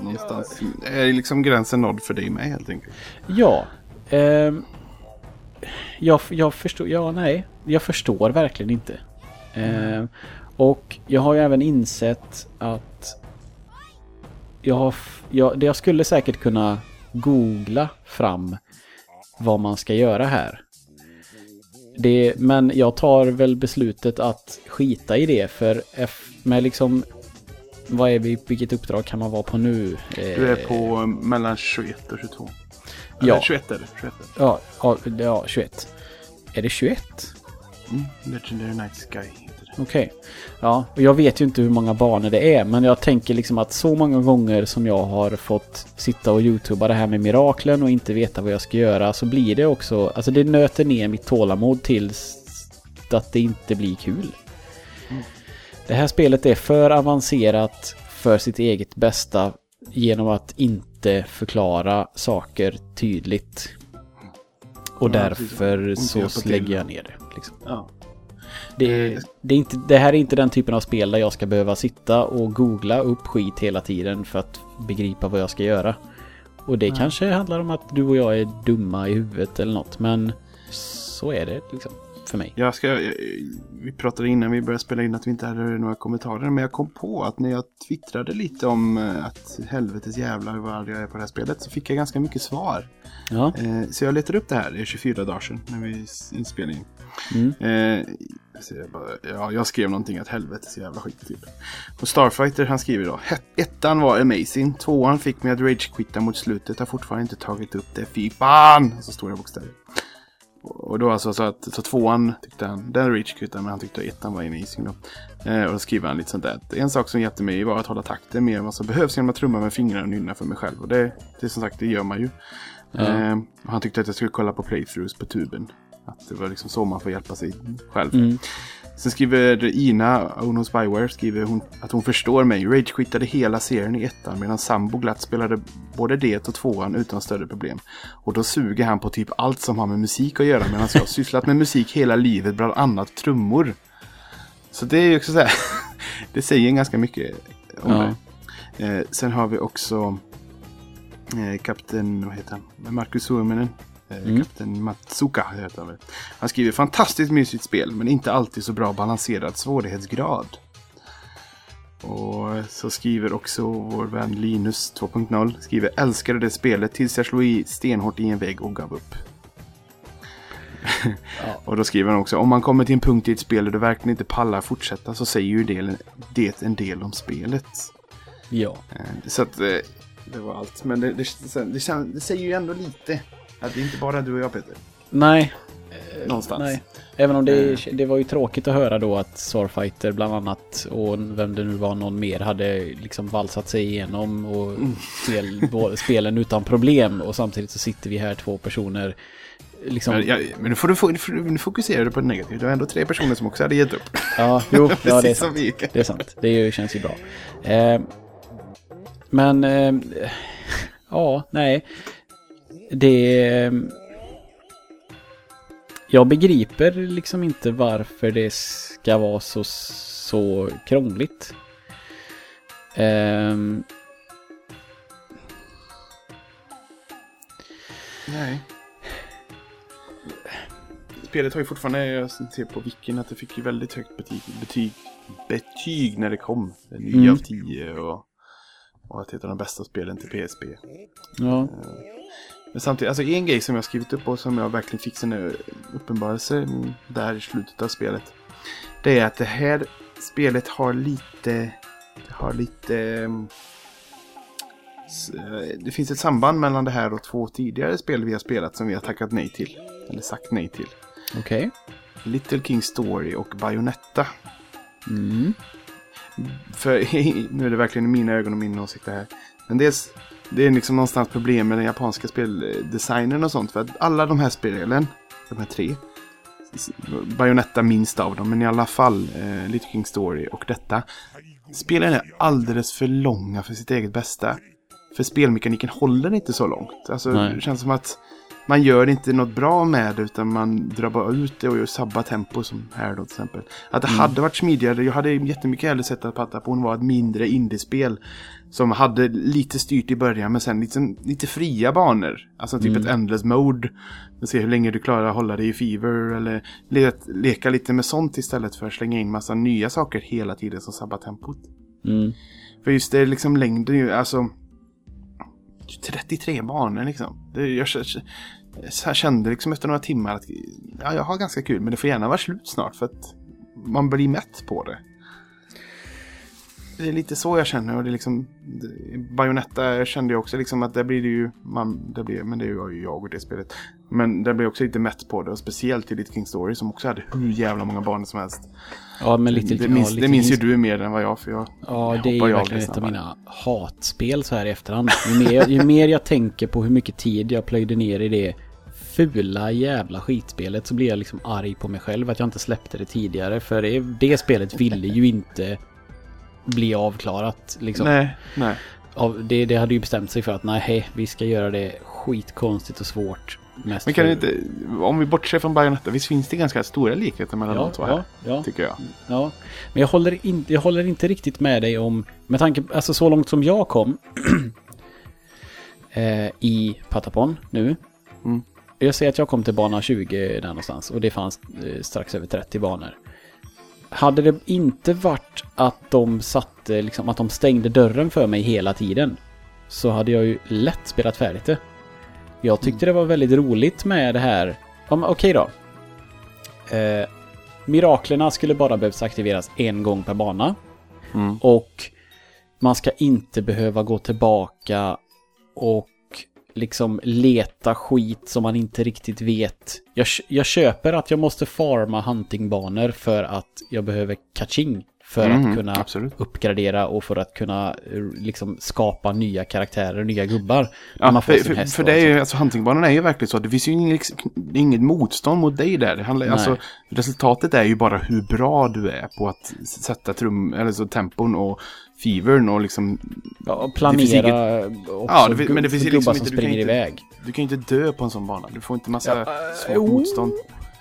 Någonstans ja. är liksom gränsen nådd för dig med helt enkelt. Ja. Eh, jag, jag förstår, ja nej. Jag förstår verkligen inte. Eh, och jag har ju även insett att jag har, jag, jag skulle säkert kunna googla fram vad man ska göra här. Det, men jag tar väl beslutet att skita i det för F, med liksom vad är vi, vilket uppdrag kan man vara på nu? Du är på mellan 21 och 22. Ja. Eller 21 är det. 21 är det. Ja, ja, ja 21. Är det 21? Mm. Legendary Night Sky heter det. Okej. Ja, och jag vet ju inte hur många banor det är, men jag tänker liksom att så många gånger som jag har fått sitta och youtuba det här med miraklen och inte veta vad jag ska göra så blir det också, alltså det nöter ner mitt tålamod tills att det inte blir kul. Det här spelet är för avancerat för sitt eget bästa genom att inte förklara saker tydligt. Och Ja, därför så hjälpa till. lägger jag ner det. Liksom. Ja. Det, det, är inte, det här är inte den typen av spel där jag ska behöva sitta och googla upp skit hela tiden för att begripa vad jag ska göra. Och det Nej. kanske handlar om att du och jag är dumma i huvudet eller något, men så är det liksom för mig. Jag ska, jag- vi pratade innan vi började spela in att vi inte hade några kommentarer. Men jag kom på att när jag twittrade lite om eh, att helvetes jävlar vad arg jag är på det här spelet. Så fick jag ganska mycket svar. Ja, Eh, så jag letade upp det här. Det är 24 dagar sedan när vi s- inspelning. mm. Eh, jag, bara, ja, jag skrev någonting att helvetes jävla skit typ. Och Starfighter han skriver då. "Het- Ettan var amazing. Tvåan fick mig att rage-quitta mot slutet. Har fortfarande inte tagit upp det. Fy fan! Så stora bokstäver. Och då alltså så att så tvåan tyckte han, den rage-quittade men han tyckte att ettan var amazing då. Eh, och då skriver han lite sånt där. En sak som hjälpte mig var att hålla takten mer än vad som behövs genom att trumma med fingrarna och nynna för mig själv. Och det, det som sagt, det gör man ju. Ja. Eh, och han tyckte att jag skulle kolla på playthroughs på tuben. Att det var liksom så man får hjälpa sig själv. Mm. Sen skriver Ina, Ono Spyware, skriver hon att hon förstår mig. Rage-quittade hela serien i ettan medan Sambo glatt spelade både det och tvåan utan större problem. Och då suger han på typ allt som har med musik att göra medan jag har sysslat med musik hela livet, bland annat trummor. Så det är ju också så här, [laughs] det säger ganska mycket om Ja. det. Eh, sen har vi också eh, kapten, vad heter han, Marcus Suominen. Eh, Mm. Kapten Matsuka heter han väl. Han skriver fantastiskt mysigt spel men inte alltid så bra balanserad svårighetsgrad. Och så skriver också vår vän Linus 2.0 skriver älskade det spelet tills jag slog i stenhårt i en vägg och gav upp. [laughs] Ja. Och då skriver han också om man kommer till en punkt i ett spel där du verkligen inte pallar fortsätta så säger ju det, det en del om spelet. ja. Eh, Så att eh, det var allt. Men det, det, det, det säger ju ändå lite. Att det är inte bara du och jag Peter. Nej. Någonstans. Nej. Även om det, det var ju tråkigt att höra då att Starfighter bland annat och vem det nu var någon mer hade liksom valsat sig igenom och spel, bo- spelen utan problem och samtidigt så sitter vi här två personer liksom. Men, ja, men nu, får du, nu fokuserar du på det negativa. Det var ändå tre personer som också hade gett upp. Ja, jo, [laughs] ja det är sant. Det är sant. Det ju- känns ju bra. Eh, men, eh, [laughs] ja, nej. Det... eh, Jag begriper liksom inte varför det ska vara så, så krångligt. Ehm, Nej. Spelet har ju fortfarande, jag ser på Wikin att det fick ju väldigt högt betyg, betyg, betyg när det kom. 9 Mm. av 10 och, och att det är ett av de bästa spelen till PSP. ja, Men samtidigt, alltså en grej som jag skrivit upp och som jag verkligen fick en uppenbarelse där i slutet av spelet. Det är att det här spelet har lite, har lite, s- eh, det finns ett samband mellan det här och två tidigare spel vi har spelat som vi har tackat nej till. Eller sagt nej till. okej. Little King Story och Bayonetta. Mm. För [laughs] nu är det verkligen i mina ögon och min åsikt det här. Men dels, det är liksom någonstans problem med den japanska speldesignen och sånt. För att alla de här spelen, de här tre, Bayonetta minst av dem, men i alla fall eh, Little King Story och detta. Spelen är alldeles för långa för sitt eget bästa. För spelmekaniken håller inte så långt. Alltså, Nej. det känns som att man gör inte något bra med det utan man drar bara ut det och gör sabba tempo som här då till exempel. Att det hade varit smidigare, jag hade jättemycket hellre sett att Patapon var ett mindre indiespel. Som hade lite styrt i början men sen lite, lite fria banor. Alltså typ ett endless mode. Se hur länge du klarar att hålla dig i fever eller le leka lite med sånt istället för att slänga in massa nya saker hela tiden som sabbar tempot. Mm. För just det, liksom längden ju, alltså... 33 banor liksom. Det, jag, jag kände liksom efter några timmar att ja, jag har ganska kul men det får gärna vara slut snart för att man blir mätt på det. Det är lite så jag känner och det är liksom Bayonetta kände jag också liksom att där blir det ju man, det blir, men det är ju jag och det spelet. Men där blir jag också lite mätt på det och speciellt i Little King Story som också hade hur jävla många barn som helst. Ja, men lite, det, minns, ja, det minns ju du mer än vad jag för jag Ja, det är ju verkligen ett av mina hatspel så här i efterhand. Ju mer, ju mer jag tänker på hur mycket tid jag plöjde ner i det fula jävla skitspelet så blir jag liksom arg på mig själv att jag inte släppte det tidigare. För det, det spelet ville ju inte bli avklarat. Liksom. Nej, nej. Av, det, det hade ju bestämt sig för att nej, vi ska göra det skitkonstigt och svårt. Mest Men kan för... inte, om vi bortser från Bayonetta, visst finns det ganska stora likheter mellan ja, de två här? Ja. Tycker jag. Ja, men jag håller, in, jag håller inte riktigt med dig om, med tanke, alltså så långt som jag kom [clears throat] eh, i Patapon nu. Mm. Jag ser att jag kom till bana 20 där någonstans och det fanns eh, strax över 30 banor. Hade det inte varit att de satte, liksom, att de stängde dörren för mig hela tiden så hade jag ju lätt spelat färdigt det. Jag tyckte mm. det var väldigt roligt med det här. Okej okay då. Eh, miraklerna skulle bara behövs aktiveras en gång per bana. Mm. Och man ska inte behöva gå tillbaka och liksom leta skit som man inte riktigt vet. Jag, jag köper att jag måste farma huntingbanor för att jag behöver kaching. För mm, att kunna absolut. uppgradera och för att kunna eh, liksom skapa nya karaktärer, nya gubbar. Ja, för, för, för det är ju, alltså huntingbanorna är ju verkligen så. Det finns ju inget, inget motstånd mot dig där. Det handlar, alltså, resultatet är ju bara hur bra du är på att sätta trum, eller så tempon och fevern och liksom... Ja, planera inget, också ja, det, men det finns liksom inte, som springer du iväg. Inte, du kan ju inte dö på en sån bana. Du får inte massa ja, svårt uh, motstånd.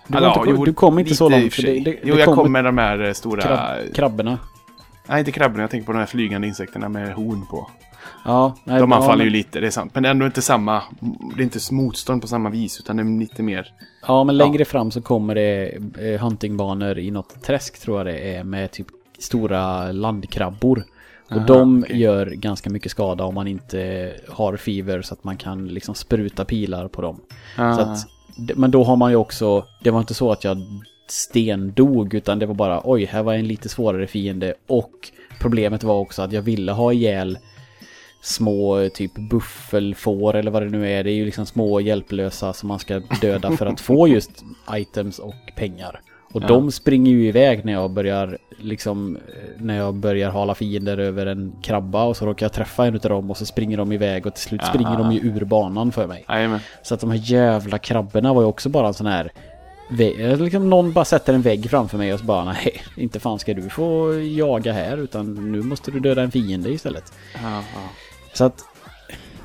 Du, alltså, inte, jo, du kom inte så långt. Det, det, jo, jag kom med de här eh, stora... Krab, krabborna. Nej, inte krabborna. Jag tänker på de här flygande insekterna med horn på. Ja, nej, de anfaller men... ju lite, det är sant. Men det är ändå inte samma... Det är inte motstånd på samma vis, utan det är lite mer... Ja, men längre ja. fram så kommer det eh, huntingbanor i något träsk, tror jag det är, med typ stora landkrabbor. Och Aha, de okay. gör ganska mycket skada om man inte har fever så att man kan liksom spruta pilar på dem. Så att men då har man ju också, det var inte så att jag stendog utan det var bara oj, här var en lite svårare fiende och problemet var också att jag ville ha ihjäl små typ buffelfår eller vad det nu är. Det är ju liksom små hjälplösa som man ska döda för att få just items och pengar. Och ja. de springer ju iväg när jag börjar liksom när jag börjar hala fiender över en krabba och så råkar jag träffa en av dem och så springer de iväg och till slut Aha. springer de ju ur banan för mig. Amen. Så att de här jävla krabborna var ju också bara en sån här Liksom någon bara sätter en vägg framför mig och så bara nej, inte fan ska du få jaga här utan nu måste du döda en fiende istället. Aha. Så att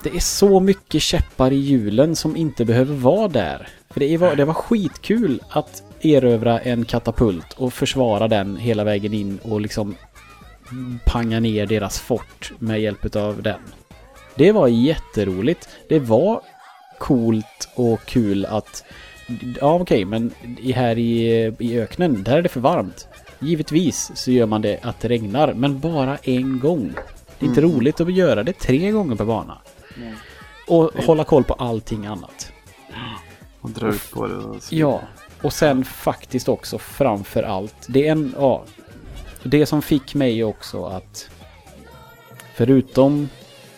det är så mycket käppar i hjulen som inte behöver vara där. För det var, det var skitkul att erövra en katapult och försvara den hela vägen in och liksom panga ner deras fort med hjälp av den. Det var jätteroligt. Det var coolt och kul att ja okej, okay, men här i, i öknen, där är det för varmt. Givetvis så gör man det att det regnar, men bara en gång. Det är inte mm. roligt att göra det tre gånger per bana. Mm. Och hålla koll på allting annat. Och dra ut på det. Och ja, och sen faktiskt också framför allt. Det är en, ja, det som fick mig också att förutom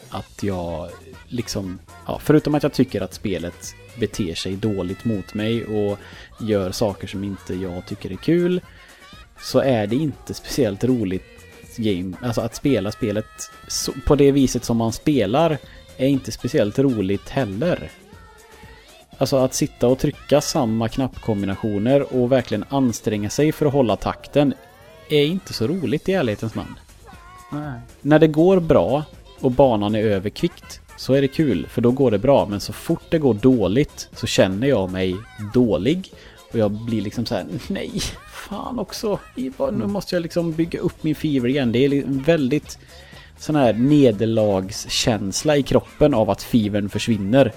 att jag liksom, ja, förutom att jag tycker att spelet beter sig dåligt mot mig och gör saker som inte jag tycker är kul så är det inte speciellt roligt game, alltså att spela spelet på det viset som man spelar är inte speciellt roligt heller. Alltså att sitta och trycka samma knappkombinationer och verkligen anstränga sig för att hålla takten är inte så roligt i ärlighetens namn. Nej. När det går bra och banan är över kvickt så är det kul för då går det bra. Men så fort det går dåligt så känner jag mig dålig. Och jag blir liksom så här, nej, fan också. Nu måste jag liksom bygga upp min fever igen. Det är väldigt sån här nederlagskänsla i kroppen av att fivern försvinner.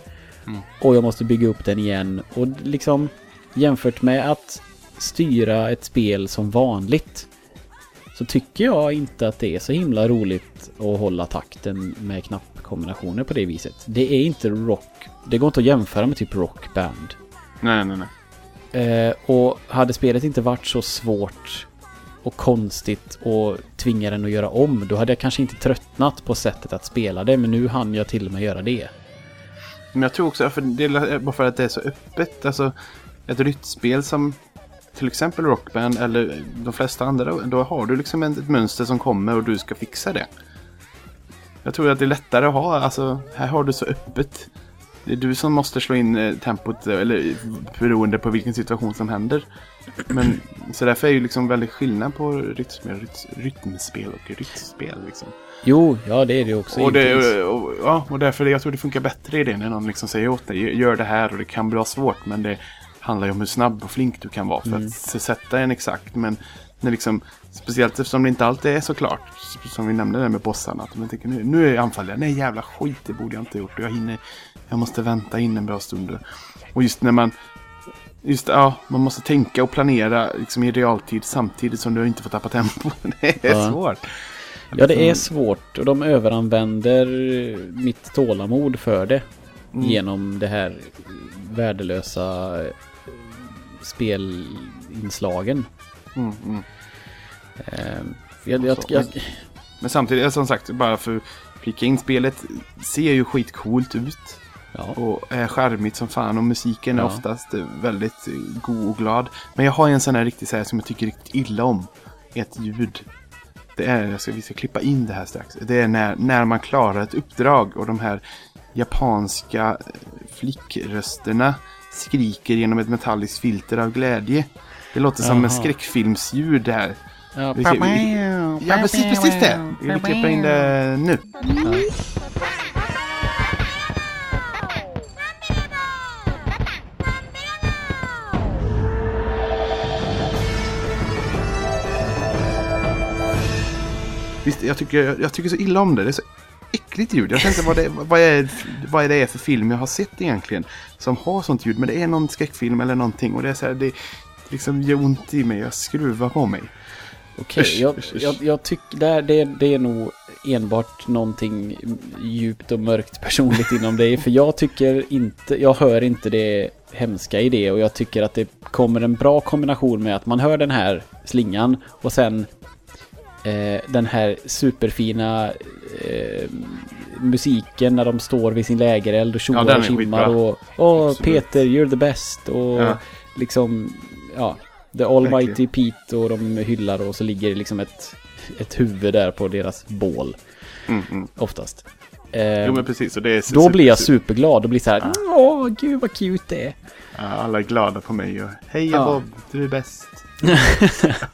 Mm. Och jag måste bygga upp den igen. Och liksom jämfört med att styra ett spel som vanligt så tycker jag inte att det är så himla roligt att hålla takten med knapp spelkombinationer på det viset. Det är inte rock. Det går inte att jämföra med typ rockband. Nej, nej, nej. Eh, och hade spelet inte varit så svårt och konstigt och tvinga den att göra om, då hade jag kanske inte tröttnat på sättet att spela det, men nu hann jag till och med göra det. Men jag tror också, för det är bara för att det är så öppet, alltså ett rytmspel som till exempel Rockband eller de flesta andra, då har du liksom ett mönster som kommer och du ska fixa det. Jag tror att det är lättare att ha, alltså här har du så öppet. Det är du som måste slå in eh, tempot, eller beroende på vilken situation som händer. Men så därför är ju liksom väldigt skillnad på rytmspel, rytmspel och rytmspel liksom. Jo, ja det är det också. Och, det, och, ja, och därför jag tror det funkar bättre i det när någon liksom säger åt dig, gör det här och det kan bli svårt men det handlar ju om hur snabb och flink du kan vara för Mm. att sätta en exakt. Men när liksom, speciellt eftersom det inte alltid är så klart, som vi nämnde där med bossarna, att man tänker nu, nu är jag anfallen, nej jävla skit, det borde jag inte ha gjort jag hinner, jag måste vänta in en bra stund. Och just när man Just ja, man måste tänka och planera liksom, i realtid samtidigt som du inte får tappa tempo. [laughs] Det är Ja. svårt. Ja, det är Liksom, svårt och de överanvänder mitt tålamod för det. Mm. Genom det här värdelösa eh, spelinslagen. Mm, mm. Ehm, Jag, jag, jag, Men samtidigt, som sagt, bara för att flika in spelet ser ju skitcoolt ut. ja. Och är charmigt som fan och musiken är Ja. oftast eh, väldigt eh, god och glad. Men jag har en sån här riktigt så här som jag tycker riktigt illa om. Ett ljud. Det är, jag ska, vi ska klippa in det här strax. Det är när, när man klarar ett uppdrag och de här japanska eh, flickrösterna skriker genom ett metalliskt filter av glädje. Det låter som en skräckfilmsljud det här. Ja, Vi vi- Ja, precis, precis det. Vi vill klippa in det nu. Visst, jag tycker, jag tycker så illa om det. Det är så äckligt ljud. Jag inte vad det, vad, är, vad är det är för film jag har sett egentligen. Som har sånt ljud. Men det är någon skräckfilm eller någonting. Och det är så här, det liksom gör ont i mig. Jag skruvar på mig. Okej, Usch, jag, jag, jag tycker det, det, det är nog enbart någonting djupt och mörkt personligt [laughs] inom dig. För jag tycker inte, jag hör inte det hemska i det och jag tycker att det kommer en bra kombination med att man hör den här slingan och sen eh, den här superfina eh, musiken när de står vid sin lägereld och Ja, tjoar är och tjimmar och Åh Absolut. Peter, you're the best och Ja. liksom ja, The Almighty Pete och de hyllar och så ligger det liksom ett, ett huvud där på deras bål Mm, mm. oftast. Eh, Jo men precis. Och det är då blir jag superglad och blir så här, åh gud vad cute det är. Ja, alla är glada på mig och hej Ja. Bob, du är bäst. [laughs]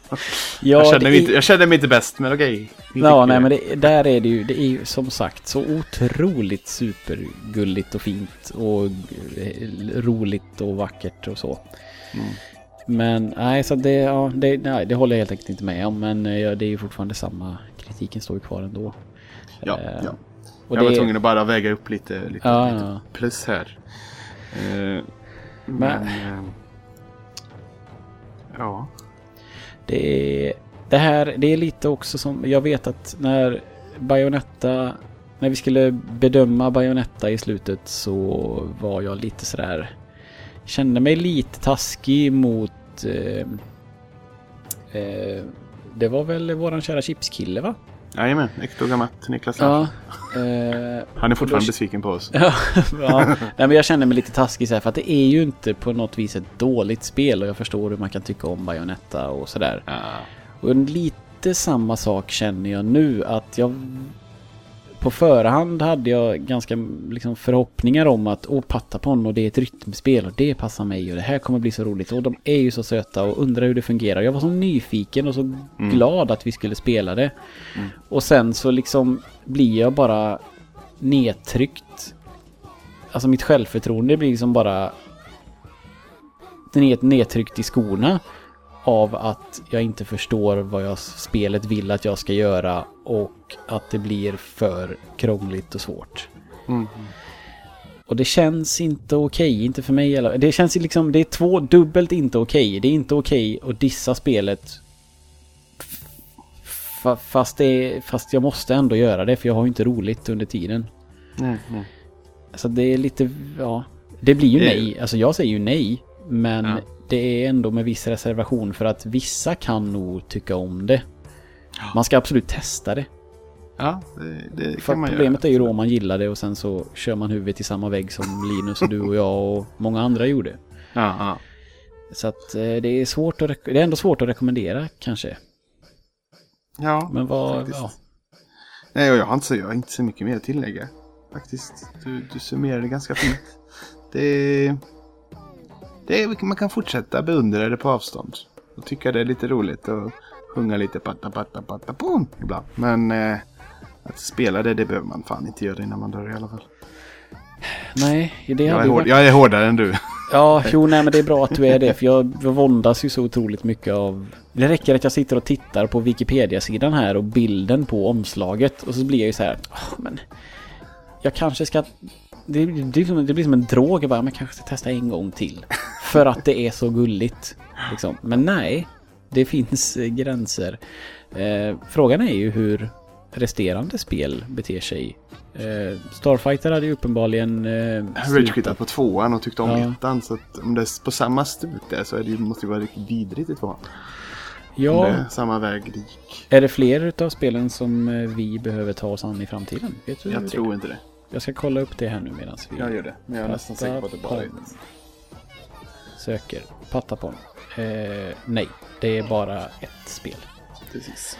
Ja, jag, känner mig är- inte, jag känner mig inte bäst, men okej. Ni Ja, nej men det, där är det ju, det är ju som sagt så otroligt supergulligt och fint och eh, roligt och vackert och så. Mm. Men nej, så det, ja, det, nej, det håller jag helt enkelt inte med om. Men eh, ja, det är ju fortfarande samma, kritiken står ju kvar ändå. Ja, Eh, ja. Jag var det, tvungen att bara väga upp lite, lite, Ja, lite plus här. Eh, men... eh, ja. Det är, det här, det är lite också som, jag vet att när Bayonetta, när vi skulle bedöma Bayonetta i slutet så var jag lite sådär, kände mig lite taskig mot, eh, eh, det var väl våran kära chipskille va? Jajamän, Ektor Gamat, Niklas Larsson. Ja. [laughs] Eh, Han är fortfarande Och då- besviken på oss. [laughs] Ja, ja. Nej, men jag känner mig lite taskig så här, för att det är ju inte på något vis ett dåligt spel och jag förstår hur man kan tycka om Bayonetta och sådär. Ja. Och lite samma sak känner jag nu att jag på förhand hade jag ganska liksom, förhoppningar om att åh, Patapon och det är ett rytmspel och det passar mig och det här kommer bli så roligt och de är ju så söta och undrar hur det fungerar. Jag var så nyfiken och så glad att vi skulle spela det. Och sen så liksom blir jag bara nedtryckt. Alltså mitt självförtroende blir liksom bara ned- nedtryckt i skorna av att jag inte förstår vad jag, spelet vill att jag ska göra och att det blir för krångligt och svårt. Mm. Och det känns inte okej, inte för mig eller Det känns liksom, det är två dubbelt inte okej. Det är inte okej att dissa spelet Fa- fast, det fast jag måste ändå göra det för jag har ju inte roligt under tiden. Nej, nej. Alltså det är lite, ja. Det blir ju nej. Alltså jag säger ju nej. Men Ja. Det är ändå med viss reservation för att vissa kan nog tycka om det. Man ska absolut testa det. Ja, det, det För kan man problemet göra. är ju då om man gillar det och sen så kör man huvudet i samma vägg som Linus och du och jag och många andra gjorde. Ja, ja. Så att eh, det är svårt att, det är ändå svårt att rekommendera kanske. ja Men vad, faktiskt. ja. Nej, jag har inte så, jag har inte så mycket mer att tillägga. Faktiskt. Du, du summerar det ganska fint. Det, det är, man kan fortsätta beundra det på avstånd. Och tycka det är lite roligt och sjunga lite patta patta patta boom ibland. Men eh, att spela det, det behöver man fan inte göra innan man dör i alla fall. Nej, det Jag är, hård, varit... jag är hårdare än du. Ja, jo, nej men det är bra att du är det. För jag, våndas ju så otroligt mycket av... Det räcker att jag sitter och tittar på Wikipedia-sidan här och bilden på omslaget. Och så blir jag ju så här, "Åh, men... Jag kanske ska... Det, det, blir som, det blir som en drog. Jag bara, men kanske ska testa en gång till. [laughs] För att det är så gulligt. Liksom. Men nej, det finns eh, gränser. Eh, frågan är ju hur resterande spel beter sig. Eh, Starfighter hade ju uppenbarligen... Eh, Rage quittat på tvåan och tyckte om Ja. ettan. Så att om det är på samma stuk där så är det, ju- måste det vara riktigt vidrigt i tvåan. Ja, det samma väg dit. Är det fler utav spelen som eh, vi behöver ta oss an i framtiden? Vet du Jag det? tror inte det. Jag ska kolla upp det här nu medan vi Jag gör det. Men jag är nästan säker på att det bara är Patapon. söker. Patapon. Eh, nej, det är bara ett spel. Precis.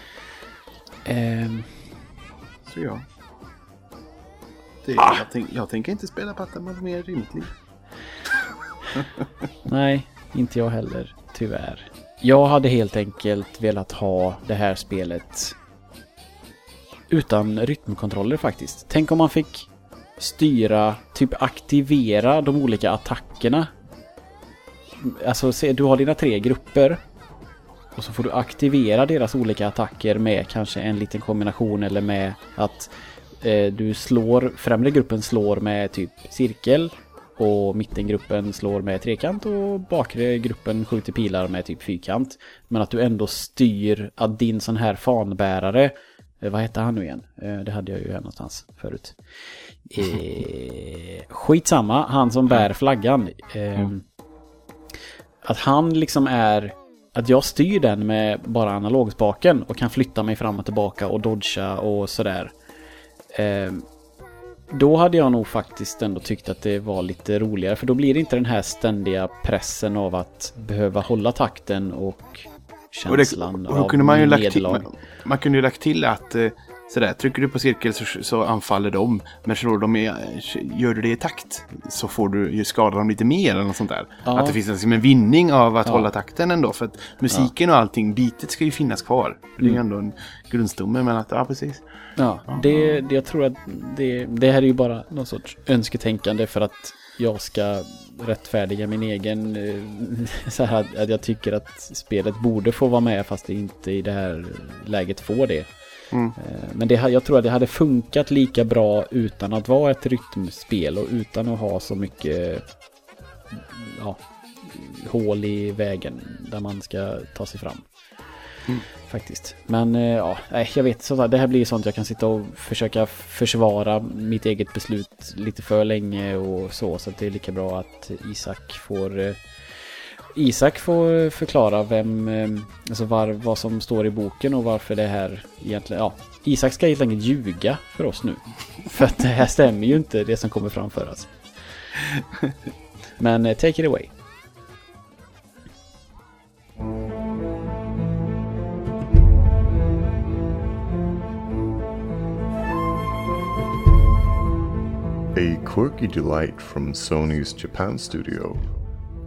Ehm, Så ja. Det, jag, tänk, jag tänker inte spela Pattamon mer i mitt liv. [laughs] nej, inte jag heller. Tyvärr. Jag hade helt enkelt velat ha det här spelet utan rytmkontroller faktiskt. Tänk om man fick styra, typ aktivera de olika attackerna. Alltså, se, du har dina tre grupper. Och så får du aktivera deras olika attacker med kanske en liten kombination eller med att eh, du slår, främre gruppen slår med typ cirkel och mittengruppen slår med trekant och bakre gruppen skjuter pilar med typ fyrkant. Men att du ändå styr att din sån här fanbärare, eh, vad hette han nu igen? Eh, det hade jag ju här någonstans förut. Eh, skitsamma, han som bär flaggan. Eh, Att han liksom är att jag styr den med bara analogspaken och kan flytta mig fram och tillbaka och dodga och sådär. Eh, då hade jag nog faktiskt ändå tyckt att det var lite roligare för då blir det inte den här ständiga pressen av att behöva hålla takten och Och, det, känslan och av kunde man ju lagt till, nederlag. man, man kunde ju lagt till att eh, sådär, trycker du på cirkel så, så anfaller de. Men slår de i, gör du det i takt så får du ju skada dem lite mer eller något sånt där. Ja. Att det finns liksom en vinning av att Ja. hålla takten ändå. För att musiken och allting, bitet ska ju finnas kvar. Det är ju ändå en grundstomme men att, ja precis. Ja, det, det, jag tror att det, det här är ju bara någon sorts önsketänkande för att jag ska rättfärdiga min egen eh, [laughs] så här att jag tycker att spelet borde få vara med fast det inte i det här läget får det. Mm. Men det, jag tror att det hade funkat lika bra utan att vara ett rytmspel och utan att ha så mycket ja, hål i vägen där man ska ta sig fram. Faktiskt. Men eh, ja, jag vet. Så det här blir sånt jag kan sitta och försöka försvara mitt eget beslut lite för länge och så. Så det är lika bra att Isak får eh, Isak får förklara vem, ehm, alltså var, vad som står i boken och varför det här egentligen, ja. Isak ska helt enkelt ljuga för oss nu. [laughs] För att det här stämmer ju inte det som kommer framför oss. Men eh, take it away. A quirky delight from Sony's Japan studio.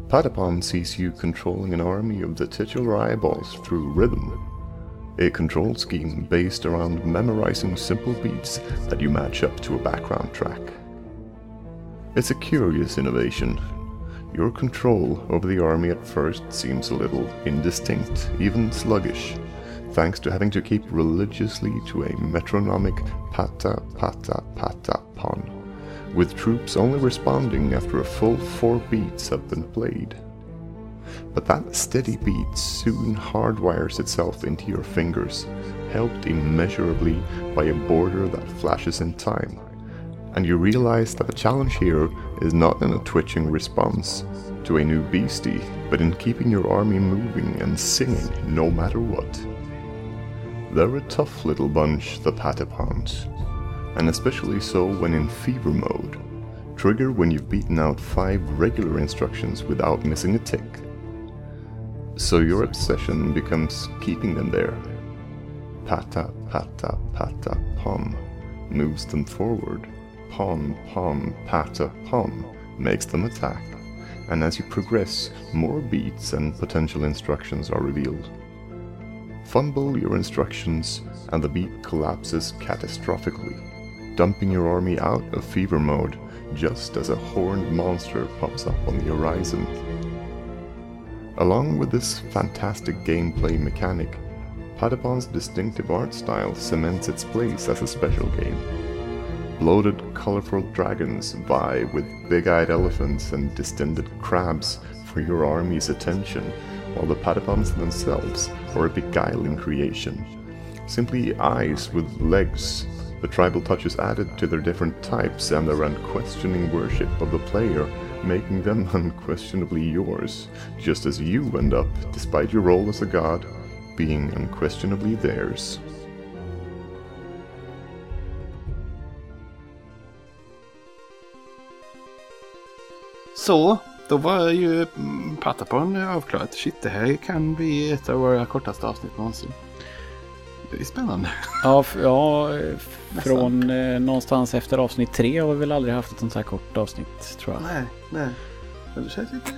Patapon sees you controlling an army of the titular eyeballs through rhythm. A control scheme based around memorizing simple beats that you match up to a background track. It's a curious innovation. Your control over the army at first seems a little indistinct, even sluggish, thanks to having to keep religiously to a metronomic pata pata pata pon, with troops only responding after a full four beats have been played. But that steady beat soon hardwires itself into your fingers, helped immeasurably by a border that flashes in time, and you realize that the challenge here is not in a twitching response to a new beastie, but in keeping your army moving and singing no matter what. They're a tough little bunch, the Patapons, and especially so when in fever mode. Trigger when you've beaten out five regular instructions without missing a tick. So your obsession becomes keeping them there. Pata, pata, pata, pom moves them forward. Pom, pom, pata, pom makes them attack. And as you progress, more beats and potential instructions are revealed. Fumble your instructions, and the beat collapses catastrophically, dumping your army out of fever mode just as a horned monster pops up on the horizon. Along with this fantastic gameplay mechanic, Padapon's distinctive art style cements its place as a special game. Bloated, colorful dragons vie with big eyed elephants and distended crabs for your army's attention, while the Padapons themselves are a beguiling creation. Simply eyes with legs, the tribal touches added to their different types and their unquestioning worship of the player, making them [laughs] unquestionably yours, just as you end up, despite your role as a god, being unquestionably theirs. Så, då var ju mm, Patapon avklarat. Shit, det här kan bli ett av våra kortaste avsnitt någonsin. Det är spännande. Ja, f- ja från eh, någonstans efter avsnitt tre har vi väl aldrig haft ett sånt här kort avsnitt tror jag. Nej, nej. Men det känns lite...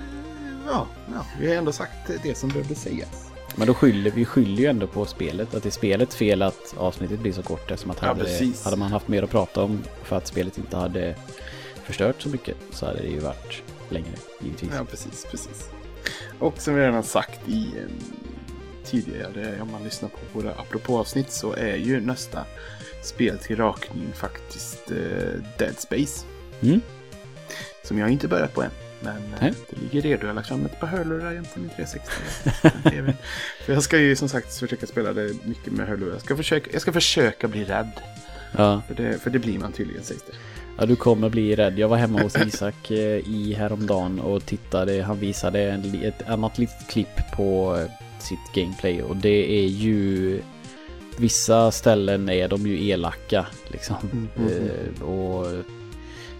Ja, ja, vi har ändå sagt det som behövde sägas. Men då skyller vi skyller ju ändå på spelet. Att det är spelets fel att avsnittet blir så kort. Eftersom att Ja, hade, precis. hade man haft mer att prata om för att spelet inte hade förstört så mycket så hade det ju varit längre givetvis. Ja, precis, precis. Och som vi redan sagt i eh, tidigare, om man lyssnar på våra apropå-avsnitt, så är ju nästa spel till rakning faktiskt eh, Dead Space. Mm. Som jag inte börjat på än. Men eh, Nej. det ligger redo. Jag har lagt fram ett par hörlurar jämte min 360. [laughs] TVn. För jag ska ju som sagt försöka spela det mycket med hörlurar. Jag ska försöka, jag ska försöka bli rädd. Ja. För det, för det blir man tydligen sägs det. ja, du kommer bli rädd. Jag var hemma hos Isak eh, i häromdagen och tittade. Han visade ett annat litet klipp på eh, sitt gameplay och det är ju Vissa ställen är de ju elaka liksom. Mm, mm, Eh, och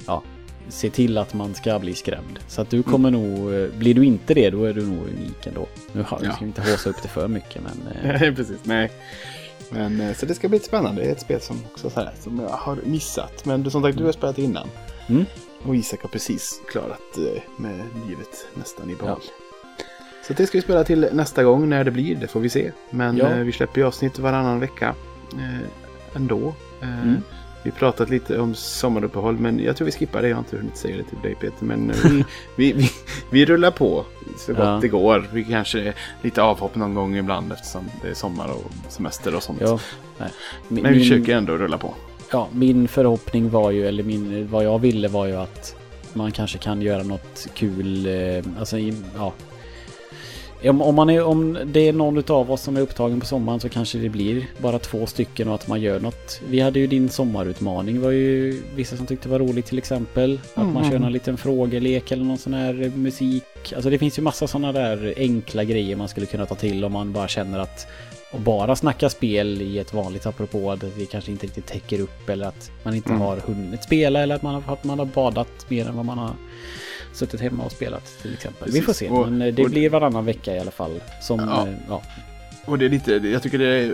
ja, se till att man ska bli skrämd. Så att du kommer nog, eh, blir du inte det då är du nog unik ändå. Nu har Ja. ska vi inte håsa upp det för mycket men eh, [laughs] precis. Nej. Men, eh, så det ska bli spännande. Det är ett spel som också så här, som jag har missat. Men du- som sagt, du har spelat innan. Mm. Och Isak har precis klarat eh, med livet nästan i behåll. Så det ska vi spela till nästa gång. När det blir, det får vi se. Men Ja. eh, vi släpper ju avsnitt varannan vecka eh, ändå. Eh, Mm. Vi pratat lite om sommaruppehåll, men jag tror vi skippar det. Jag har inte hunnit säga det till dig Peter. Men vi, [laughs] vi, vi, vi rullar på så gott Ja. det går. Vi kanske är lite avhopp någon gång ibland eftersom det är sommar och semester och sånt. ja. Nej. Men vi min- försöker ändå rulla på. Ja, min förhoppning var ju, eller min, vad jag ville var ju att man kanske kan göra något kul, alltså ja. Om, om, man är, om det är någon av oss som är upptagen på sommaren så kanske det blir bara två stycken och att man gör något. Vi hade ju din sommarutmaning var ju vissa som tyckte var roligt till exempel. Att man Mm. kör någon liten frågelek eller någon sån här musik. Alltså det finns ju massa sådana där enkla grejer man skulle kunna ta till om man bara känner att och bara snacka spel i ett vanligt apropå att det kanske inte riktigt täcker upp eller att man inte Mm. har hunnit spela eller att man har, att man har badat mer än vad man har suttit hemma och spelat till exempel. Vi får Precis. se, Och- men eh, det och- blir varannan vecka i alla fall. Som, Ja. ja. ja. Och det är lite, jag tycker det är,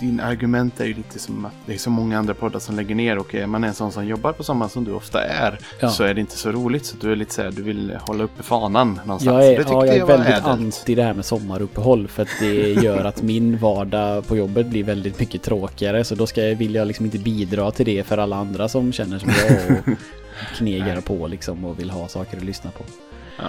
din argument är ju lite som att det är så många andra poddar som lägger ner och är man en sån som jobbar på sommaren som du ofta är Ja. så är det inte så roligt. Så du är lite så här, du vill hålla uppe fanan någonstans. Jag är, ja, jag är väldigt ädelt. anti det här med sommaruppehåll för att det [laughs] gör att min vardag på jobbet blir väldigt mycket tråkigare så då ska jag, vill jag liksom inte bidra till det för alla andra som känner som jag och knegar på liksom och vill ha saker att lyssna på. Ja.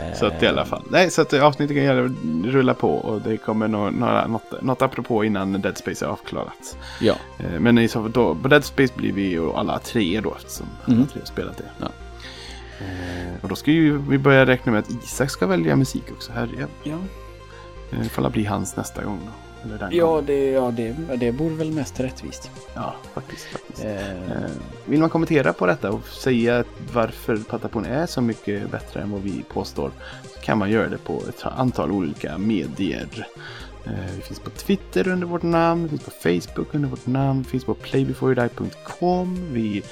Eh, Så att i alla fall. Nej, så att avsnittet kan rulla på och det kommer nå- några, något, något apropå innan Dead Space är avklarat. Ja, Eh, Men i så då, på Dead Space blir vi ju alla tre då eftersom alla Mm. tre har spelat det. Ja. Eh, Och då ska ju vi börja räkna med att Isak ska välja musik också. Här, ja. ja. Eh, Det får bli hans nästa gång då. Eller Ja, det, ja det, det vore väl mest rättvist. ja faktiskt. faktiskt. Eh, Eh, Vill man kommentera på detta och säga varför Patapon är så mycket bättre än vad vi påstår så kan man göra det på ett antal olika medier. Eh, Vi finns på Twitter under vårt namn, vi finns på Facebook under vårt namn, vi finns på playbeforeyoudie.com. Vi,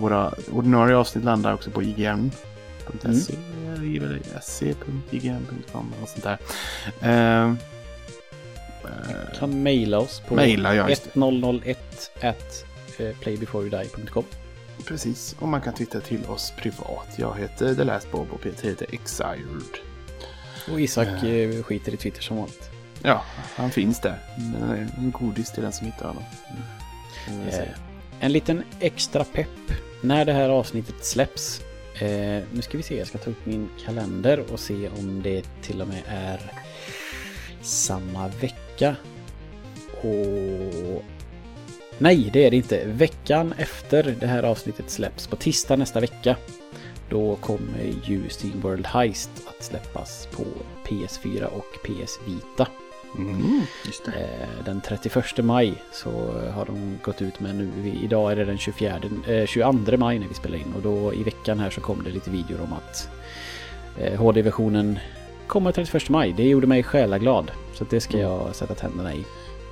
våra ordinarie avsnitt landar också på ign.se, eller se.ign.com och sånt där. Eh, eh, kan mejla oss på Maila, ja, just det. 1001 at eh, playbeforeyoudie.com. Precis, och man kan twittra till oss privat. Jag heter The Last Bob och Peter heter Exiled. Och Isak eh, skiter i Twitter som vanligt. Ja, han finns där. En- godis till den som hittar honom. Eh, säga. en liten extra pepp när det här avsnittet släpps. Eh, nu ska vi se, jag ska ta upp min kalender och se om det till och med är samma vecka. Och... Nej, det är det inte. Veckan efter det här avsnittet släpps, på tisdag nästa vecka, då kommer ju SteamWorld Heist att släppas på PS4 och PS Vita. Mm. Eh, Den 31 maj så har de gått ut med nu. Idag är det den 24, eh, 22 maj när vi spelar in och då i veckan här så kom det lite videor om att eh, HD-versionen kommer 31 maj. Det gjorde mig själaglad. Så det ska jag sätta tänderna i.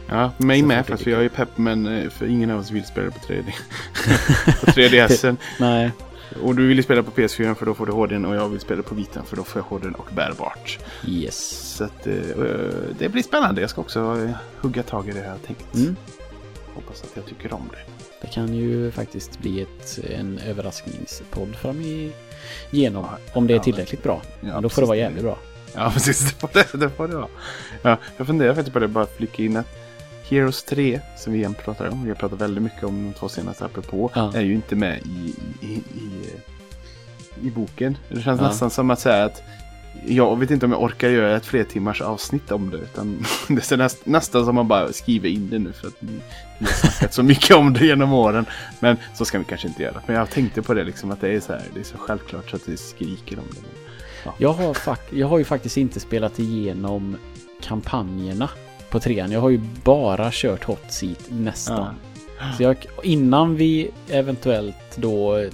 Ja, mig med. Fast jag är pepp, men eh, för ingen av oss vill spela på 3D. [laughs] på 3DSen. Nej, Och du vill ju spela på PS4 för då får du HDn och jag vill spela på Vitan för då får jag HDn och bärbart. yes. Så att, eh, eh, det blir spännande. Jag ska också hugga tag i det har tänkt. Mm. Hoppas att jag tycker om det. Det kan ju faktiskt bli ett, en överraskningspodd fram i, igenom. Om det är Ja, tillräckligt bra. Ja, Men då får det vara jävligt bra. Ja, [laughs] precis. Det får det, det, får det vara. Ja, jag funderar faktiskt på det, bara flika in att Heroes 3, som vi igen pratar om, vi har pratat väldigt mycket om de två senaste apropå, Ja. är ju inte med i, i, i, i, boken. Det känns Ja. nästan som att säga att jag vet inte om jag orkar göra ett fler timmars avsnitt om det. Utan [laughs] det är näst, nästan som att man bara skriver in det nu för att ni, ni har snackat så mycket om det genom åren. Men så ska vi kanske inte göra. Men jag tänkte på det liksom att det är så här, det är så självklart så att det skriker om det. Jag har, jag har ju faktiskt inte spelat igenom kampanjerna på trean. Jag har ju bara kört Hot Seat nästan. Så jag, innan vi eventuellt då...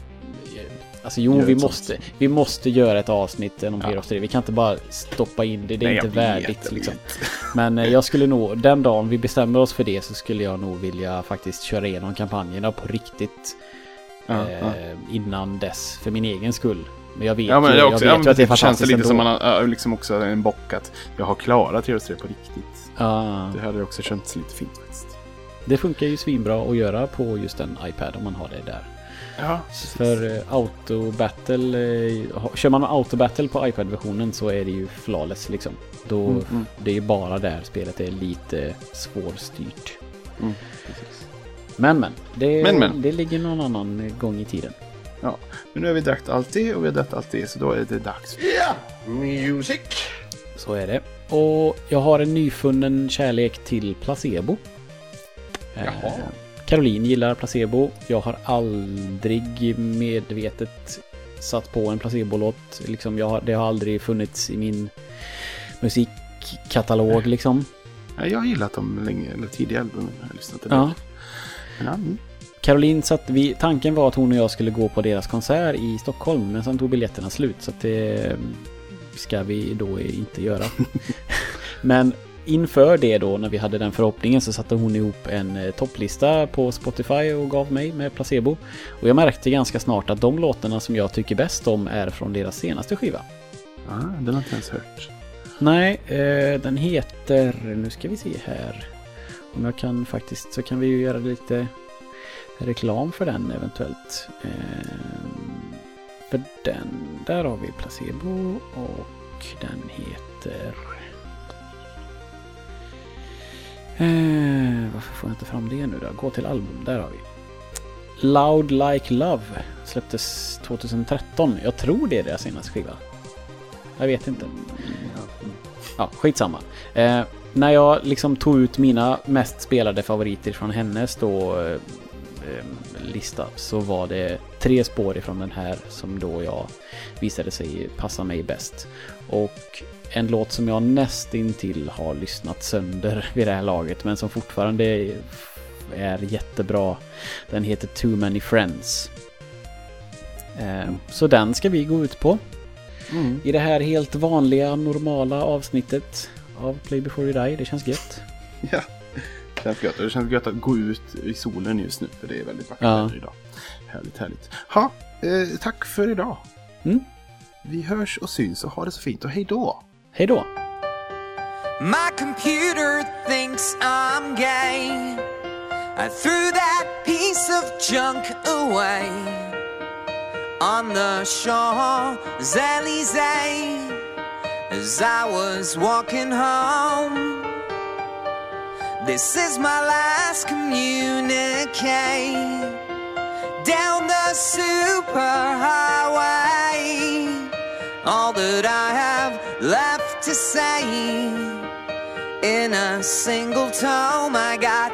Alltså jo, vi måste, sånt. vi måste göra ett avsnitt om Ja. Heroes 3. Vi kan inte bara stoppa in det. Det är Nej, inte vet, värdigt liksom. vet. Men eh, jag skulle nog, den dagen vi bestämmer oss för det så skulle jag nog vilja faktiskt köra igenom kampanjerna på riktigt. Ja, eh, ja. Innan dess, för min egen skull. Men jag vet Ja men ju, det, jag också, vet ja, ju att det är det känns fantastiskt lite som man har, liksom också en bock att jag har klarat Heroes 3 på riktigt. Ja. Det hade också känts lite fint faktiskt. Det funkar ju svinbra att göra på just en iPad om man har det där. Ja, För eh, auto battle, eh, kör man med auto battle på iPad-versionen så är det ju flawless liksom. Då, Mm, mm. Det är ju bara där spelet är lite svårstyrt. Mm. Men men, det, Men, men. det ligger någon annan gång i tiden. Men nu har vi drack allt det och vi har dött allt det så då är det dags. Music! Så är det. Och jag har en nyfunnen kärlek till placebo. Eh, Jaha. Caroline gillar placebo. Jag har aldrig medvetet satt på en placebo-låt. Liksom jag det har aldrig funnits i min musikkatalog liksom. Ja, jag har gillat dem länge, eller tidigare album. Jag har lyssnat till Ja. Men, ja, mm. Caroline satt vi, tanken var att hon och jag skulle gå på deras konsert i Stockholm men sen tog biljetterna slut så att det ska vi då inte göra. [laughs] men inför det då när vi hade den förhoppningen så satte hon ihop en eh, topplista på Spotify och gav mig med placebo. Och jag märkte ganska snart att de låtarna som jag tycker bäst om är från deras senaste skiva. ah, den har jag inte ens hört. Nej, eh, den heter, nu ska vi se här. Om jag kan faktiskt så kan vi ju göra lite reklam för den eventuellt. Eh, för den, där har vi Placebo och den heter... Eh, varför får jag inte fram det nu då? Gå till album, där har vi. Loud Like Love släpptes 2013. Jag tror det är deras senaste skiva. Jag vet inte. Ja, skitsamma. Eh, när jag liksom tog ut mina mest spelade favoriter från hennes då eh, lista så var det tre spår ifrån den här som då jag visade sig passa mig bäst. Och en låt som jag nästintill har lyssnat sönder [laughs] vid det här laget men som fortfarande är jättebra. Den heter Too Many Friends. Eh, så den ska vi gå ut på. Mm. I det här helt vanliga, normala avsnittet av Play before you die. Det känns gött. Ja, känns gött. Och det känns gött att gå ut i solen just nu för det är väldigt vackert Ja. idag. Härligt, härligt. Ha, eh, tack för idag. Mm. Vi hörs och syns och ha det så fint och hej då. Hej då! My computer thinks I'm gay. I threw that piece of junk away on the Champs-Elysees as I was walking home. This is my last communique down the superhighway. All that I have left to say in a single tome. I got